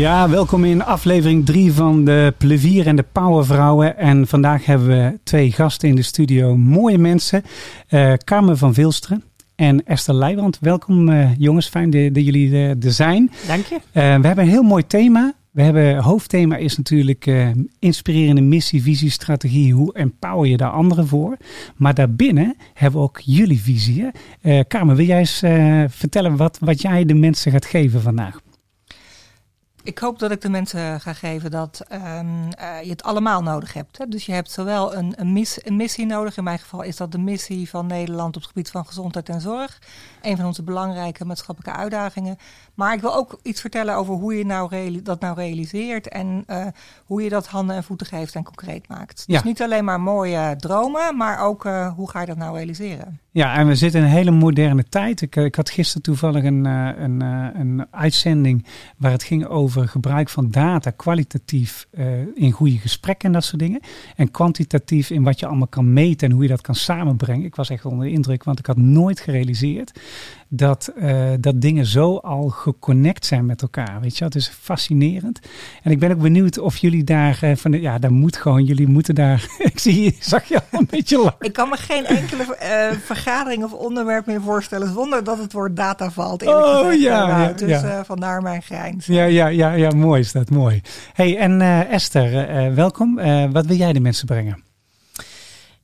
Ja, welkom in aflevering 3 van de Plevier en de Powervrouwen. En vandaag hebben we twee gasten in de studio. Mooie mensen. Uh, Carmen van Vilsteren en Esther Leijwand. Welkom uh, jongens, fijn dat jullie er zijn. Dank je. Uh, we hebben een heel mooi thema. We hebben, hoofdthema is natuurlijk inspirerende missie, visie, strategie. Hoe empower je daar anderen voor? Maar daarbinnen hebben we ook jullie visie. Carmen, wil jij eens vertellen wat, wat jij de mensen gaat geven vandaag? Ik hoop dat ik de mensen ga geven dat um, uh, je het allemaal nodig hebt. Hè? Dus je hebt zowel een, een, mis, een, missie nodig. In mijn geval is dat de missie van Nederland op het gebied van gezondheid en zorg. Een van onze belangrijke maatschappelijke uitdagingen. Maar ik wil ook iets vertellen over hoe je nou dat nou realiseert. En uh, hoe je dat handen en voeten geeft en concreet maakt. Dus niet alleen maar mooie dromen, maar ook uh, hoe ga je dat nou realiseren. Ja, en we zitten in een hele moderne tijd. Ik, ik had gisteren toevallig een, een, een uitzending waar het ging over gebruik van data, kwalitatief in goede gesprekken en dat soort dingen. En kwantitatief in wat je allemaal kan meten en hoe je dat kan samenbrengen. Ik was echt onder de indruk, want ik had nooit gerealiseerd dat, dat dingen zo al geconnect zijn met elkaar. Weet je, dat is fascinerend. En ik ben ook benieuwd of jullie daar van, ja, daar moet gewoon, jullie moeten daar. ik zie, zag je al een beetje lachen. Ik kan me geen enkele uh, vergadering of onderwerp meer voorstellen zonder dat het woord data valt. Oh gezegd, ja, ja, dus ja. vandaar mijn grijns. Ja, ja, ja, ja, mooi is dat, mooi. Hey, en Esther, welkom. wat wil jij de mensen brengen?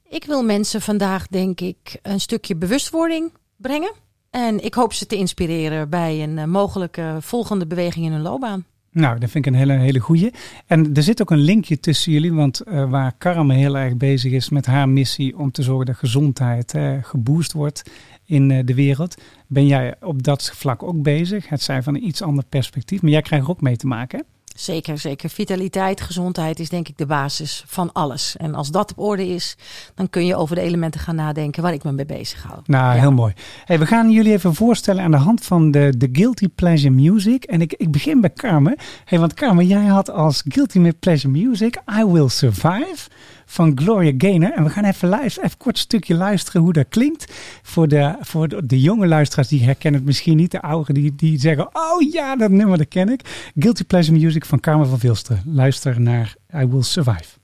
Ik wil mensen vandaag, denk ik, een stukje bewustwording brengen. En ik hoop ze te inspireren bij een uh, mogelijke volgende beweging in hun loopbaan. Nou, dat vind ik een hele, hele goeie. En er zit ook een linkje tussen jullie, want uh, waar Carmen heel erg bezig is met haar missie om te zorgen dat gezondheid uh, geboost wordt in uh, de wereld, ben jij op dat vlak ook bezig. Het zijn van een iets ander perspectief, maar jij krijgt er ook mee te maken. Hè? Zeker, zeker. Vitaliteit, gezondheid is denk ik de basis van alles. En als dat op orde is, dan kun je over de elementen gaan nadenken waar ik me mee bezig hou. Nou, ja. heel mooi. Hey, we gaan jullie even voorstellen aan de hand van de, de Guilty Pleasure Music. En ik, ik begin bij Carmen. Hey, want Carmen, jij had als Guilty Pleasure Music I Will Survive van Gloria Gaynor. En we gaan even, luisteren, even kort stukje luisteren hoe dat klinkt. Voor de, voor de, jonge luisteraars, die herkennen het misschien niet. De ouderen die, die zeggen, oh ja, dat nummer dat ken ik. Guilty Pleasure Music van Carmen van Vilsteren. Luister naar I Will Survive.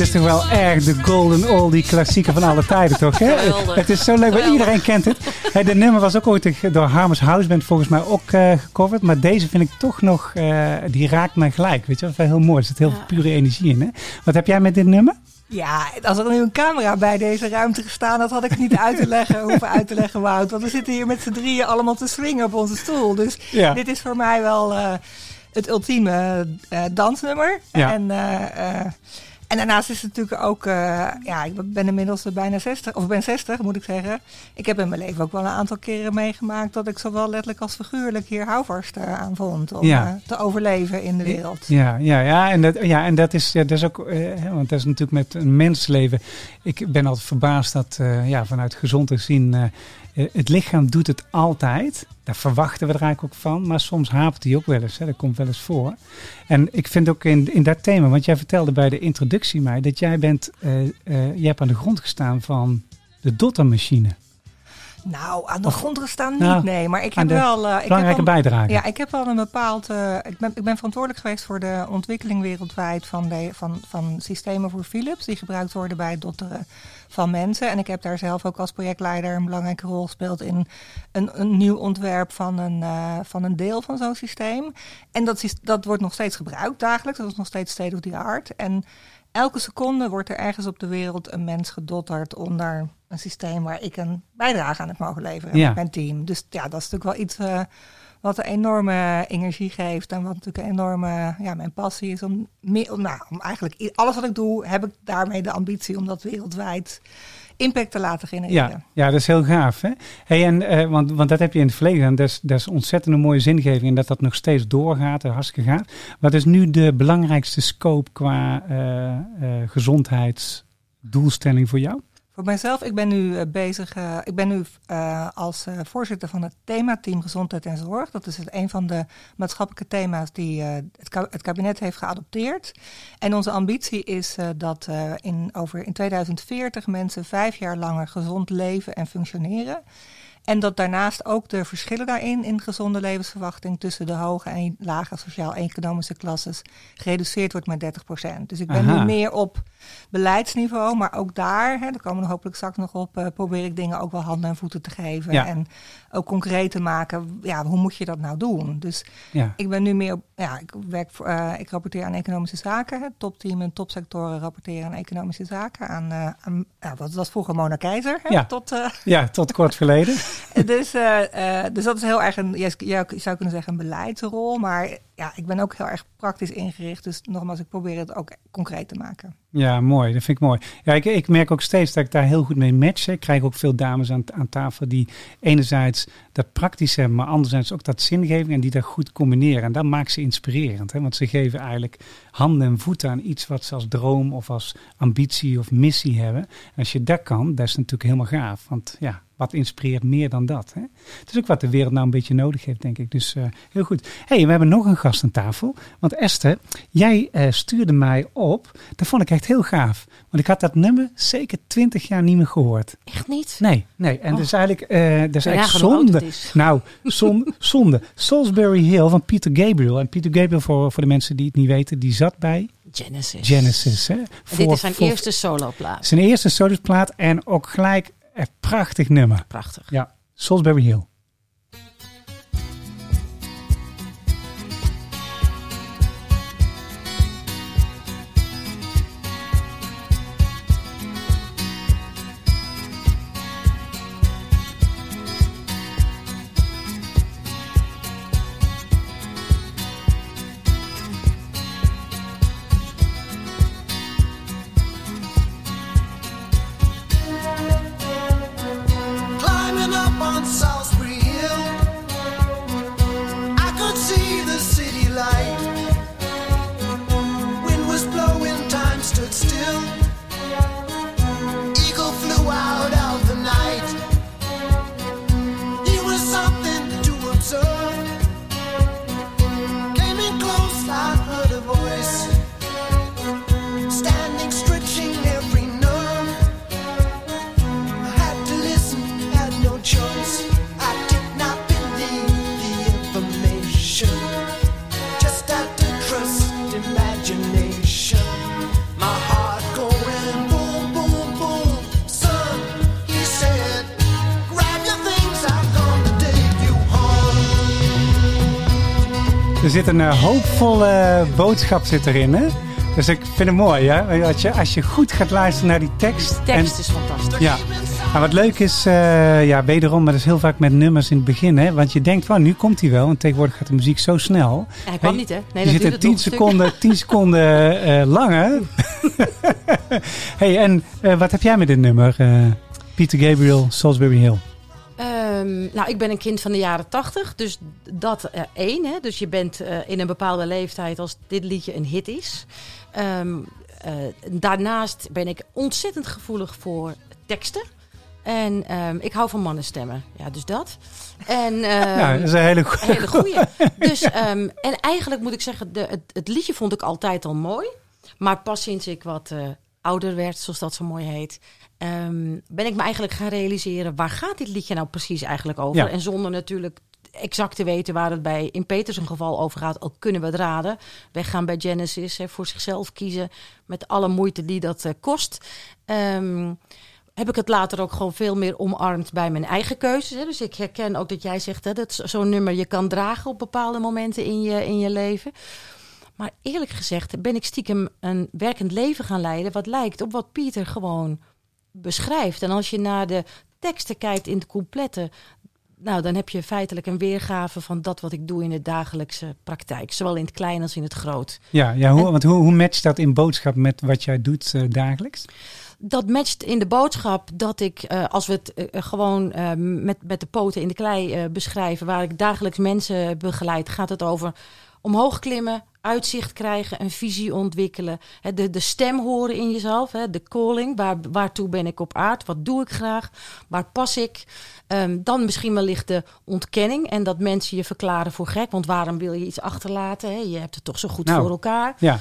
Dit is toch wel erg de golden oldie klassieker van alle tijden, toch? Hè? Het is zo leuk, maar iedereen kent het. Hey, de nummer was ook ooit door Harmers House Band volgens mij ook uh, gecoverd. Maar deze vind ik toch nog, uh, die raakt me gelijk. Weet je, dat is wel heel mooi. Er zit heel veel pure energie in. Hè? Wat heb jij met dit nummer? Ja, als er nu een camera bij deze ruimte gestaan had, had ik niet uit te leggen, hoeven uit te leggen, Wout. Want we zitten hier met z'n drieën allemaal te swingen op onze stoel. Dus ja. dit is voor mij wel uh, het ultieme dansnummer. Ja. En en daarnaast is het natuurlijk ook, uh, ja, ik ben inmiddels bijna 60, of ben 60 moet ik zeggen. Ik heb in mijn leven ook wel een aantal keren meegemaakt dat ik zowel letterlijk als figuurlijk hier houvast uh, aan vond om ja. uh, te overleven in de wereld. Ja, ja, ja, en, dat, ja, en dat, is, ja, dat is ook, want dat is natuurlijk met een mensleven. Ik ben altijd verbaasd dat ja, vanuit gezond te zien het lichaam doet het altijd. Daar verwachten we er eigenlijk ook van. Maar soms hapert hij ook wel eens. Hè. Dat komt wel eens voor. En ik vind ook in, in dat thema, want jij vertelde bij de introductie mij dat jij bent, uh, je hebt aan de grond gestaan van de dottermachine. Nou, aan de grond gestaan niet, nou, nee. Maar ik heb wel... Uh, belangrijke bijdrage. Ja, ik heb wel een bepaald... Uh, ik, ben, ik ben verantwoordelijk geweest voor de ontwikkeling wereldwijd van, de, van, van systemen voor Philips... die gebruikt worden bij het dotteren van mensen. En ik heb daar zelf ook als projectleider een belangrijke rol gespeeld... in een, een nieuw ontwerp van een, uh, van een deel van zo'n systeem. En dat, dat wordt nog steeds gebruikt dagelijks. Dat is nog steeds state of the art. En elke seconde wordt er ergens op de wereld een mens gedotterd onder een systeem waar ik een bijdrage aan heb mogen leveren met mijn team. Dus ja, dat is natuurlijk wel iets uh, wat een enorme energie geeft en wat natuurlijk een enorme, ja, mijn passie is om, meer, om, nou, om eigenlijk alles wat ik doe, heb ik daarmee de ambitie om dat wereldwijd impact te laten genereren. Ja, ja dat is heel gaaf. Hè? Hey, en, uh, want, want dat heb je in het verleden en dat is, dat is ontzettend een mooie zingeving en dat dat nog steeds doorgaat en hartstikke gaat. Wat is nu de belangrijkste scope qua uh, gezondheidsdoelstelling voor jou? Voor mijzelf, ik ben nu uh, bezig, uh, ik ben nu uh, als voorzitter van het themateam Gezondheid en Zorg. Dat is het een van de maatschappelijke thema's die het, het, kabinet heeft geadopteerd. En onze ambitie is dat in, over, in 2040 mensen vijf jaar langer gezond leven en functioneren. En dat daarnaast ook de verschillen daarin in gezonde levensverwachting tussen de hoge en lage sociaal-economische klasses gereduceerd wordt met 30%. Dus ik ben nu meer op beleidsniveau, maar ook daar, hè, daar komen we hopelijk straks nog op, uh, probeer ik dingen ook wel handen en voeten te geven. En ook concreet te maken, ja, hoe moet je dat nou doen? Dus ja. ik ben nu meer op, ja, ik werk voor, uh, ik rapporteer aan economische zaken. Het topteam en topsectoren rapporteren aan economische zaken. Aan, uh, aan ja, wat was vroeger Mona Keizer? Hè, ja. Tot, ja, tot kort geleden. dus, dus dat is heel erg een, je zou kunnen zeggen, een beleidsrol. Maar ja, ik ben ook heel erg praktisch ingericht. Dus nogmaals, ik probeer het ook concreet te maken. Ja, mooi. Dat vind ik mooi. Ja, ik, ik merk ook steeds dat ik daar heel goed mee match. Ik krijg ook veel dames aan, aan tafel die enerzijds dat praktisch hebben, maar anderzijds ook dat zingeving en die dat goed combineren. En dat maakt ze inspirerend. Hè? Want ze geven eigenlijk handen en voeten aan iets wat ze als droom of als ambitie of missie hebben. En als je dat kan, dat is natuurlijk helemaal gaaf. Want ja, wat inspireert meer dan dat. Hè? Het is ook wat de wereld nou een beetje nodig heeft, denk ik. Dus uh, heel goed. hey, we hebben nog een gast aan tafel. Want Esther, jij uh, stuurde mij op. Dat vond ik echt heel gaaf. Want ik had dat nummer zeker twintig jaar niet meer gehoord. Echt niet? Nee, nee. En oh. dat is eigenlijk, uh, dat is eigenlijk zonde. Nou, zonde, zonde. Salisbury Hill van Peter Gabriel. En Peter Gabriel, voor, voor de mensen die het niet weten, die zat bij... Genesis. Genesis, hè. Voor, dit is zijn voor, eerste soloplaat. Zijn eerste soloplaat en ook gelijk een prachtig nummer. Prachtig. Ja, Salisbury Hill. Zit een uh, hoopvolle boodschap zit erin, hè? Dus ik vind het mooi, hè? Als je, als je goed gaat luisteren naar die tekst. De tekst is fantastisch. Ja. En wat leuk is, uh, ja, wederom, maar dat is heel vaak met nummers in het begin, hè? Want je denkt, van, nu komt hij wel. En tegenwoordig gaat de muziek zo snel. hij kwam niet, hè? Nee, je zit er 10 seconden, 10 seconden uh, langer. hey, en uh, wat heb jij met dit nummer? Peter Gabriel, Salisbury Hill. Um, nou, ik ben een kind van de jaren tachtig, dus dat uh, één. Hè? Dus je bent uh, in een bepaalde leeftijd als dit liedje een hit is. Um, uh, daarnaast ben ik ontzettend gevoelig voor teksten. En ehm, ik hou van mannenstemmen. Ja, dus dat. En, um, ja, dat is een hele, goede. hele goeie. Dus, um, en eigenlijk moet ik zeggen, de, het, het, liedje vond ik altijd al mooi. Maar pas sinds ik wat uh, ouder werd, zoals dat zo mooi heet, ben ik me eigenlijk gaan realiseren, waar gaat dit liedje nou precies eigenlijk over? Ja. En zonder natuurlijk exact te weten waar het bij in Peters een geval over gaat, al kunnen we het raden. Wij gaan bij Genesis hè, voor zichzelf kiezen met alle moeite die dat uh, kost. Um, heb ik het later ook gewoon veel meer omarmd bij mijn eigen keuzes. Hè. Dus ik herken ook dat jij zegt hè, dat zo'n nummer je kan dragen op bepaalde momenten in je, in je leven. Maar eerlijk gezegd ben ik stiekem een werkend leven gaan leiden wat lijkt op wat Pieter gewoon beschrijft. En als je naar de teksten kijkt in het complete, nou, dan heb je feitelijk een weergave van dat wat ik doe in de dagelijkse praktijk. Zowel in het klein als in het groot. Ja, ja hoe, want hoe, hoe matcht dat in boodschap met wat jij doet uh, dagelijks? dat matcht in de boodschap dat ik, uh, als we het uh, gewoon met, met de poten in de klei beschrijven, waar ik dagelijks mensen begeleid, gaat het over omhoog klimmen, uitzicht krijgen, een visie ontwikkelen, hè, de, de stem horen in jezelf, hè, de calling, waar, waartoe ben ik op aard, wat doe ik graag, waar pas ik. Um, dan misschien wellicht de ontkenning en dat mensen je verklaren voor gek, want waarom wil je iets achterlaten? Hè? Je hebt het toch zo goed nou, voor elkaar. Ja.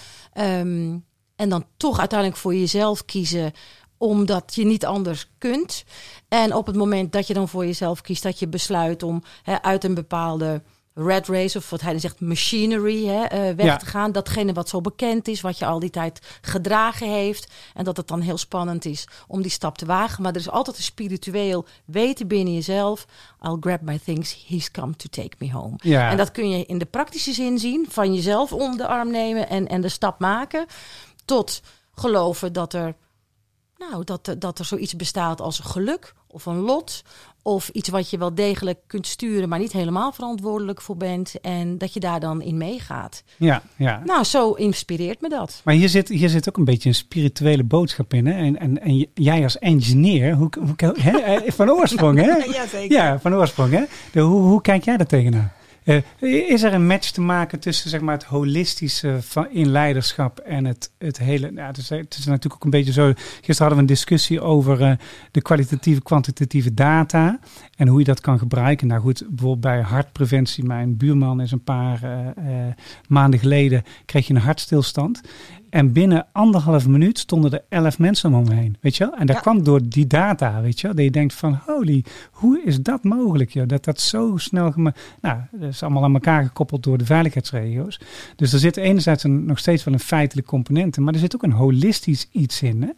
Um, en dan toch uiteindelijk voor jezelf kiezen omdat je niet anders kunt. En op het moment dat je dan voor jezelf kiest, dat je besluit om hè, uit een bepaalde red race, of wat hij dan zegt, machinery, hè, uh, weg ja. te gaan. Datgene wat zo bekend is, wat je al die tijd gedragen heeft. En dat het dan heel spannend is om die stap te wagen. Maar er is altijd een spiritueel weten binnen jezelf. I'll grab my things, he's come to take me home. Ja. En dat kun je in de praktische zin zien, van jezelf om de arm nemen en, en de stap maken tot geloven dat er, nou, dat, dat er zoiets bestaat als geluk of een lot. Of iets wat je wel degelijk kunt sturen, maar niet helemaal verantwoordelijk voor bent. En dat je daar dan in meegaat. Ja, ja. Nou, zo inspireert me dat. Maar hier zit, hier zit ook een beetje een spirituele boodschap in. Hè? En, en, en jij als engineer, hoe, hoe, hè? van oorsprong, hè? ja, zeker. Ja, van oorsprong, hè? De, hoe, hoe kijk jij daar tegenaan? Uh, is er een match te maken tussen zeg maar, het holistische van, in leiderschap en het, het hele. Nou, het, is, natuurlijk ook een beetje zo. Gisteren hadden we een discussie over uh, de kwalitatieve, kwantitatieve data en hoe je dat kan gebruiken. Nou goed, bijvoorbeeld bij hartpreventie. Mijn buurman is een paar uh, maanden geleden kreeg je een hartstilstand. En binnen anderhalve minuut stonden er elf mensen om me heen. Weet je wel? En dat ja. kwam door die data, weet je wel? Dat je denkt van, holy, hoe is dat mogelijk? Joh? Dat dat zo snel... Nou, dat is allemaal aan elkaar gekoppeld door de veiligheidsregio's. Dus er zit enerzijds een, nog steeds wel een feitelijk component in. Maar er zit ook een holistisch iets in, hè?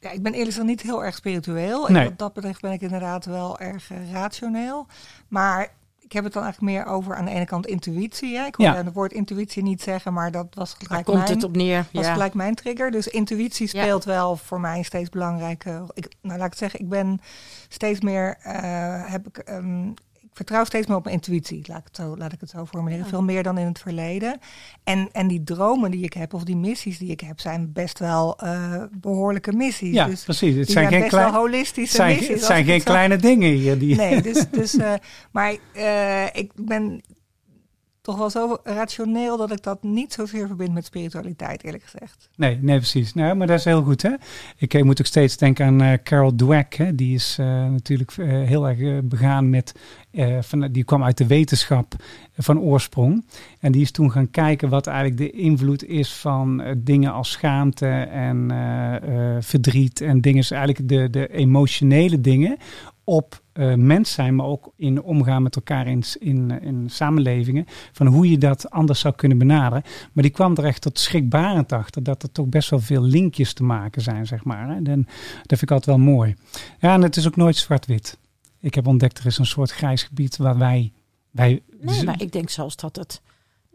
Ja, ik ben eerlijk gezegd niet heel erg spiritueel. Nee. En wat dat betreft ben ik inderdaad wel erg uh, rationeel. Maar ik heb het dan eigenlijk meer over aan de ene kant intuïtie. Hè? Ik hoorde Ja. het woord intuïtie niet zeggen, maar dat was Daar gelijk komt mijn, het op neer. was Ja. gelijk mijn trigger. Dus intuïtie Ja. speelt wel voor mij een steeds belangrijke. Ik, nou, laat ik het zeggen, ik ben steeds meer eh, heb ik. ehm, ik vertrouw steeds meer op mijn intuïtie, laat ik het zo, laat ik het zo formuleren. Ja. Veel meer dan in het verleden. En, en die dromen die ik heb, of die missies die ik heb, zijn best wel eh, behoorlijke missies. Ja, dus precies. Het zijn, geen, best klein, wel holistische zijn, missies. het zijn geen het zo- kleine dingen hier. Die, Nee, dus, dus eh, maar eh, ik ben toch wel zo rationeel dat ik dat niet zozeer verbind met spiritualiteit, eerlijk gezegd. Nee, nee, precies. Nou, maar dat is heel goed, hè? Ik eh, moet ook steeds denken aan eh, Carol Dweck, hè? Die is eh, natuurlijk heel erg begaan met... van, die kwam uit de wetenschap van oorsprong. En die is toen gaan kijken wat eigenlijk de invloed is van dingen als schaamte en verdriet en dingen, dus eigenlijk de, de emotionele dingen op eh, mens zijn, maar ook in omgaan met elkaar in, in, in samenlevingen. Van hoe je dat anders zou kunnen benaderen. Maar die kwam er echt tot schrikbarend achter dat er toch best wel veel linkjes te maken zijn, zeg maar. En dat vind ik altijd wel mooi. Ja, en het is ook nooit zwart-wit. Ik heb ontdekt, er is een soort grijs gebied waar wij... wij Nee, maar ik denk zelfs dat, het,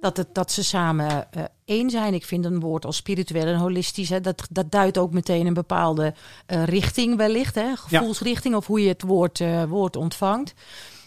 dat, het, dat ze samen eh, één zijn. Ik vind een woord als spiritueel en holistisch. Hè, dat, dat duidt ook meteen een bepaalde eh, richting wellicht. Hè, gevoelsrichting of hoe je het woord, eh, woord ontvangt.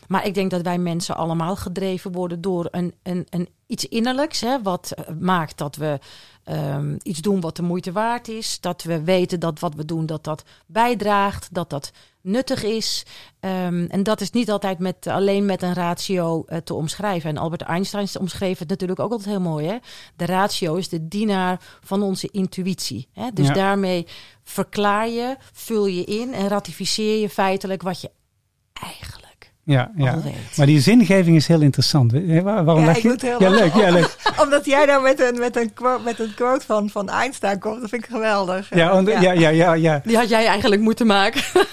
maar ik denk dat wij mensen allemaal gedreven worden door een, een, een iets innerlijks. Hè, wat maakt dat we um, iets doen wat de moeite waard is. Dat we weten dat wat we doen, dat dat bijdraagt. Dat dat nuttig is. Um, en dat is niet altijd met, alleen met een ratio uh, te omschrijven. En Albert Einstein omschreef het natuurlijk ook altijd heel mooi. Hè? De ratio is de dienaar van onze intuïtie. Hè? Dus ja. daarmee verklaar je, vul je in en ratificeer je feitelijk wat je eigenlijk ja, ja. maar die zingeving is heel interessant. Waarom ja, je? Ja, leuk, ja, leuk. Omdat jij nou met een, met een, quote, met een quote van, van Einstein komt, dat vind ik geweldig. Ja, ja. ja, ja, ja, Die had jij eigenlijk moeten maken.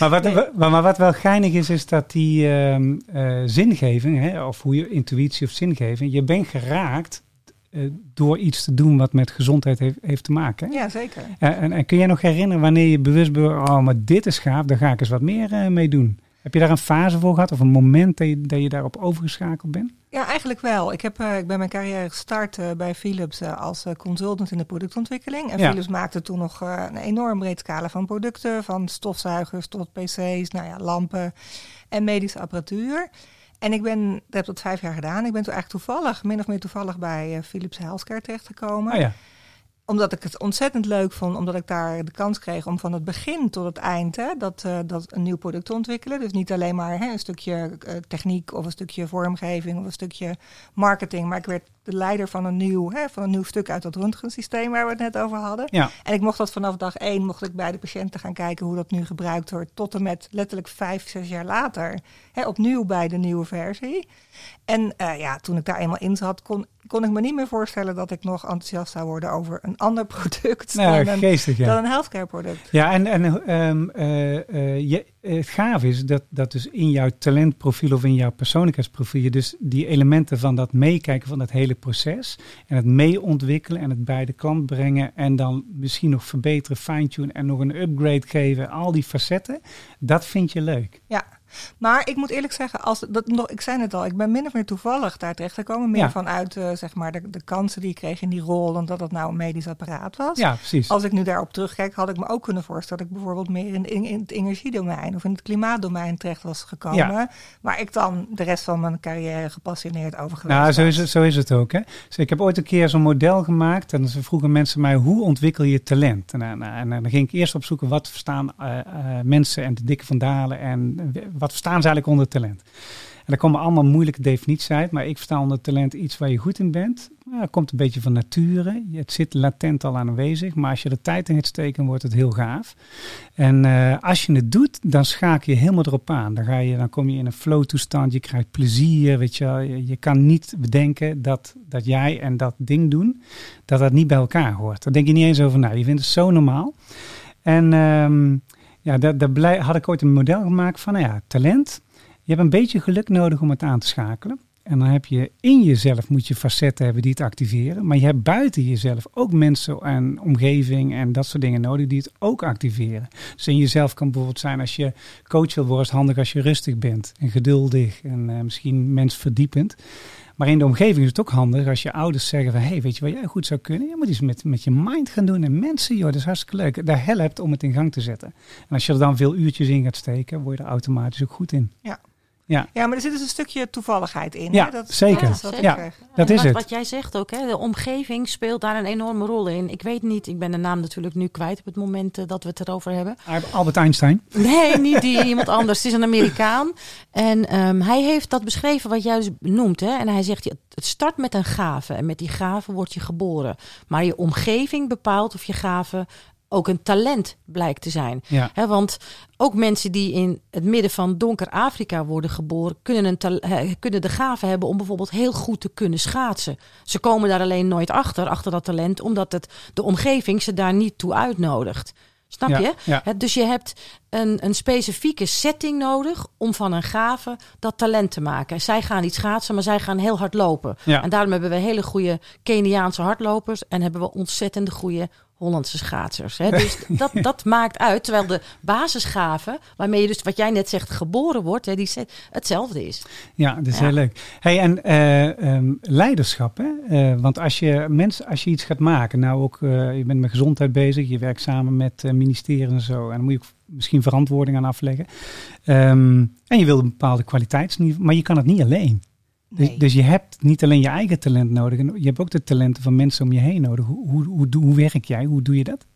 maar, wat, maar, wat wel geinig is, is dat die uh, uh, zingeving, hè, of hoe je intuïtie of zingeving, je bent geraakt uh, door iets te doen wat met gezondheid heeft, heeft te maken. Ja, zeker. En, en, kun je nog herinneren wanneer je bewust bent, oh, maar dit is gaaf, daar ga ik eens wat meer mee doen? Heb je daar een fase voor gehad of een moment dat je, dat je daarop overgeschakeld bent? Ja, eigenlijk wel. Ik, heb, uh, ik ben mijn carrière gestart uh, bij Philips uh, als consultant in de productontwikkeling. En ja. Philips maakte toen nog een enorm breed scala van producten. Van stofzuigers tot pc's, nou ja, lampen en medische apparatuur. En ik ben, dat heb dat vijf jaar gedaan. Ik ben toen eigenlijk toevallig, min of meer toevallig bij Philips Healthcare terechtgekomen. Oh ja omdat ik het ontzettend leuk vond, omdat ik daar de kans kreeg om van het begin tot het eind hè, dat, uh, dat een nieuw product te ontwikkelen. Dus niet alleen maar hè, een stukje uh, techniek of een stukje vormgeving of een stukje marketing, maar ik werd de leider van een nieuw, hè, van een nieuw stuk uit dat röntgensysteem waar we het net over hadden. Ja. En ik mocht dat vanaf dag één, mocht ik bij de patiënten gaan kijken hoe dat nu gebruikt wordt, tot en met letterlijk vijf, zes jaar later, hè, opnieuw bij de nieuwe versie. En uh, ja, toen ik daar eenmaal in zat, kon, kon ik me niet meer voorstellen dat ik nog enthousiast zou worden over een ander product nou, dan, geestig, een, ja. dan een healthcare product. Ja, en, en um, uh, uh, je, het gaaf is dat, dat dus in jouw talentprofiel of in jouw persoonlijkheidsprofiel je dus die elementen van dat meekijken van dat hele proces en het mee ontwikkelen en het bij de klant brengen en dan misschien nog verbeteren, fine-tune en nog een upgrade geven, al die facetten, dat vind je leuk. Ja, maar ik moet eerlijk zeggen, als dat nog, ik zei het al, ik ben min of meer toevallig daar terecht gekomen. Meer vanuit uh, zeg maar de, de kansen die ik kreeg in die rol, dan dat het nou een medisch apparaat was. Ja, precies. Als ik nu daarop terugkijk, had ik me ook kunnen voorstellen dat ik bijvoorbeeld meer in, in, in het energiedomein of in het klimaatdomein terecht was gekomen. Ja. Waar ik dan de rest van mijn carrière gepassioneerd over geweest Nou, zo is, het, zo is het ook. Hè? Dus ik heb ooit een keer zo'n model gemaakt en ze vroegen mensen mij, hoe ontwikkel je talent? En, en, en, dan ging ik eerst opzoeken, wat verstaan uh, uh, mensen en de dikke van Dalen en wat verstaan ze eigenlijk onder talent? En daar komen allemaal moeilijke definities uit, maar ik versta onder talent iets waar je goed in bent. Nou, dat komt een beetje van nature. Het zit latent al aanwezig, maar als je er tijd in gaat steken, wordt het heel gaaf. En uh, als je het doet, dan schakel je helemaal erop aan. Dan, ga je, dan kom je in een flow toestand, je krijgt plezier, weet je. Je, kan niet bedenken dat, dat jij en dat ding doen, dat dat niet bij elkaar hoort. Daar denk je niet eens over na. Je vindt het zo normaal. En... Um, ja, daar, daar had ik ooit een model gemaakt van, nou ja, talent. Je hebt een beetje geluk nodig om het aan te schakelen. En dan heb je in jezelf moet je facetten hebben die het activeren. Maar je hebt buiten jezelf ook mensen en omgeving en dat soort dingen nodig die het ook activeren. Dus in jezelf kan bijvoorbeeld zijn als je coach wil worden, is handig als je rustig bent en geduldig en uh, misschien mensverdiepend. Maar in de omgeving is het ook handig als je ouders zeggen van... hé, hey, weet je wat jij goed zou kunnen? Je moet iets met, met je mind gaan doen. En mensen, joh, dat is hartstikke leuk. Daar helpt om het in gang te zetten. En als je er dan veel uurtjes in gaat steken... word je er automatisch ook goed in. Ja. Ja. ja, maar er zit dus een stukje toevalligheid in. Ja, hè? Dat, zeker. Dat is ja, dat is wat, het. Wat jij zegt ook, hè, de omgeving speelt daar een enorme rol in. Ik weet niet, ik ben de naam natuurlijk nu kwijt op het moment uh, dat we het erover hebben. Albert Einstein? Nee, niet die, iemand anders. Het is een Amerikaan. En um, hij heeft dat beschreven wat jij dus noemt. Hè? En hij zegt, het start met een gave. En met die gave word je geboren. Maar je omgeving bepaalt of je gave ook een talent blijkt te zijn. Ja. He, want ook mensen die in het midden van donker Afrika worden geboren, kunnen, een kunnen de gave hebben om bijvoorbeeld heel goed te kunnen schaatsen. Ze komen daar alleen nooit achter, achter dat talent, omdat het, de omgeving ze daar niet toe uitnodigt. Snap Ja, je? ja. He, dus je hebt een, een specifieke setting nodig om van een gave dat talent te maken. En zij gaan niet schaatsen, maar zij gaan heel hard lopen. Ja. En daarom hebben we hele goede Keniaanse hardlopers en hebben we ontzettende goede Hollandse schaatsers. Hè? Dus dat, dat maakt uit. Terwijl de basisgave, waarmee je dus wat jij net zegt geboren wordt, hè, die hetzelfde is. Ja, dat is Ja. heel leuk. Hey, en eh, ehm, leiderschap, hè? Eh, want als je, mensen, als je iets gaat maken, nou ook, eh, je bent met gezondheid bezig, je werkt samen met ministeries en zo, en dan moet je misschien verantwoording aan afleggen. Ehm, en je wil een bepaalde kwaliteitsniveau, maar je kan het niet alleen. Dus, dus, je hebt niet alleen je eigen talent nodig, je hebt ook de talenten van mensen om je heen nodig. Hoe, hoe, hoe, hoe werk jij? Hoe doe je dat?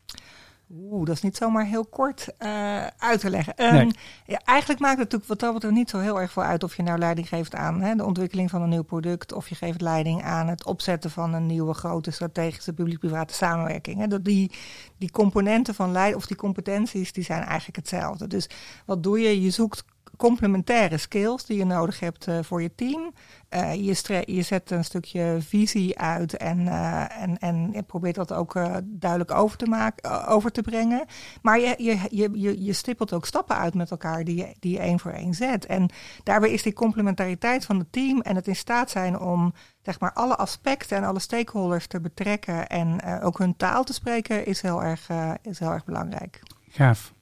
Oeh, dat is niet zomaar heel kort uh, uit te leggen. Um, ja, eigenlijk maakt het natuurlijk wat dat betreft niet zo heel erg veel uit of je nou leiding geeft aan hè, de ontwikkeling van een nieuw product, of je geeft leiding aan het opzetten van een nieuwe grote strategische publiek-private samenwerking. Hè. Dat die, die componenten van leiding of die competenties, die zijn eigenlijk hetzelfde. Dus wat doe je? Je zoekt complementaire skills die je nodig hebt uh, voor je team. Uh, je, je, zet een stukje visie uit en, uh, en, en je probeert dat ook duidelijk over te, maken, over te brengen. Maar je, je, je, je stippelt ook stappen uit met elkaar die je, die één voor één zet. En daarbij is die complementariteit van het team en het in staat zijn om zeg maar, alle aspecten en alle stakeholders te betrekken en ook hun taal te spreken, is heel erg, is heel erg belangrijk. Gaaf.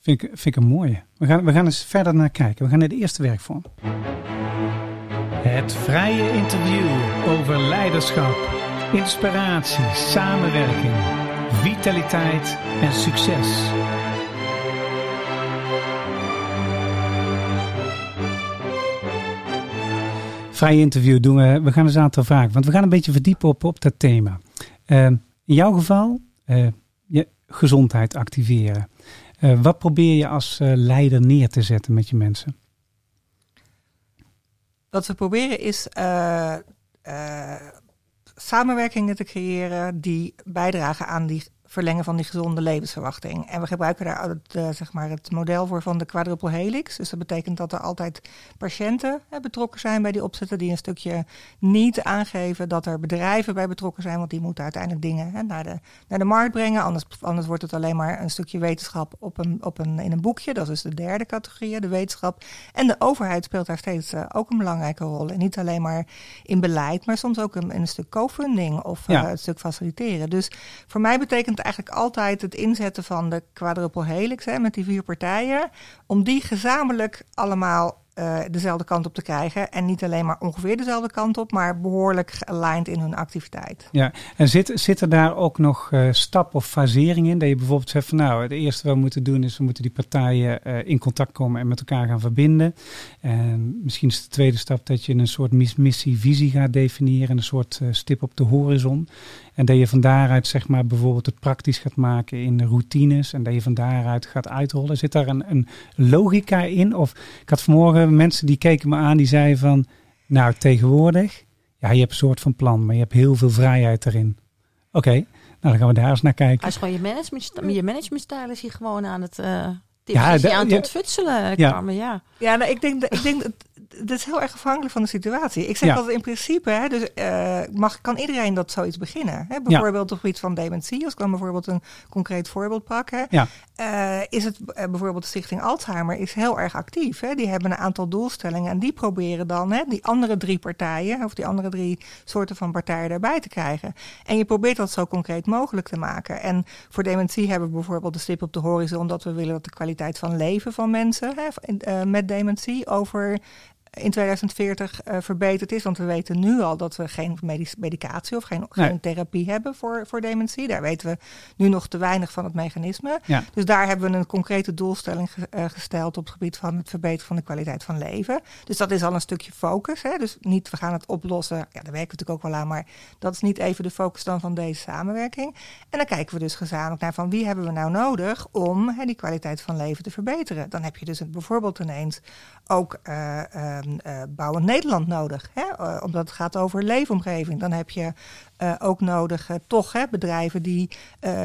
Vind ik, vind ik een mooie. We gaan, we gaan eens verder naar kijken. We gaan naar de eerste werkvorm. Het vrije interview over leiderschap, inspiratie, samenwerking, vitaliteit en succes. Vrije interview doen we. We gaan eens een aantal vragen, want we gaan een beetje verdiepen op, op dat thema. Uh, in jouw geval, uh, je gezondheid activeren. Uh, wat probeer je als uh, leider neer te zetten met je mensen? Wat we proberen is uh, samenwerkingen te creëren die bijdragen aan die verlengen van die gezonde levensverwachting. En we gebruiken daar het, uh, zeg maar het model voor van de quadruple helix. Dus dat betekent dat er altijd patiënten hè, betrokken zijn bij die opzetten die een stukje niet aangeven dat er bedrijven bij betrokken zijn, want die moeten uiteindelijk dingen hè, naar, de, naar de markt brengen. Anders, anders wordt het alleen maar een stukje wetenschap op een, op een, in een boekje. Dat is de derde categorie, de wetenschap. En de overheid speelt daar steeds uh, ook een belangrijke rol. En niet alleen maar in beleid, maar soms ook in, in een stuk co-funding of ja. uh, het stuk faciliteren. Dus voor mij betekent eigenlijk altijd het inzetten van de quadruple helix hè, met die vier partijen. Om die gezamenlijk allemaal uh, dezelfde kant op te krijgen. En niet alleen maar ongeveer dezelfde kant op, maar behoorlijk gealigned in hun activiteit. Ja, en zit, zit er daar ook nog uh, stap of fasering in? Dat je bijvoorbeeld zegt van nou, het eerste wat we moeten doen is we moeten die partijen uh, in contact komen en met elkaar gaan verbinden. En misschien is de tweede stap dat je een soort missie-visie gaat definiëren, een soort stip op de horizon. En dat je van daaruit zeg maar bijvoorbeeld het praktisch gaat maken in de routines. En dat je van daaruit gaat uitrollen. Zit daar een, een logica in? Of ik had vanmorgen mensen die keken me aan die zeiden van... Nou, tegenwoordig, ja, je hebt een soort van plan, maar je hebt heel veel vrijheid erin. Oké, nou dan gaan we daar eens naar kijken. Als gewoon je management, je managementstijl is hier gewoon aan het... Uh ja, aan het ontfutselen, ja. ja. Ja, nou, ik denk, ik denk dat is heel erg afhankelijk van de situatie. Ik zeg ja. altijd in principe, hè, dus, uh, mag, kan iedereen dat zoiets beginnen? Hè? Bijvoorbeeld ja. op iets van dementie, als ik dan bijvoorbeeld een concreet voorbeeld pak. Hè? Ja. Uh, is het uh, bijvoorbeeld de Stichting Alzheimer is heel erg actief. Hè? Die hebben een aantal doelstellingen en die proberen dan hè, die andere drie partijen, of die andere drie soorten van partijen erbij te krijgen. En je probeert dat zo concreet mogelijk te maken. En voor dementie hebben we bijvoorbeeld de stip op de horizon, omdat we willen dat de kwaliteit van leven van mensen hè, met dementie over in 2040 uh, verbeterd is. Want we weten nu al dat we geen medicatie of geen, nee. geen, therapie hebben voor, voor dementie. Daar weten we nu nog te weinig van het mechanisme. Ja. Dus daar hebben we een concrete doelstelling ge, uh, gesteld op het gebied van het verbeteren van de kwaliteit van leven. Dus dat is al een stukje focus. Hè? Dus niet we gaan het oplossen. Ja, daar werken we natuurlijk ook wel aan. Maar dat is niet even de focus dan van deze samenwerking. En dan kijken we dus gezamenlijk naar van wie hebben we nou nodig om hè, die kwaliteit van leven te verbeteren. Dan heb je dus het bijvoorbeeld ineens ook uh, bouwend Nederland nodig. Hè? Uh, omdat het gaat over leefomgeving. Dan heb je uh, ook nodig toch hè, bedrijven die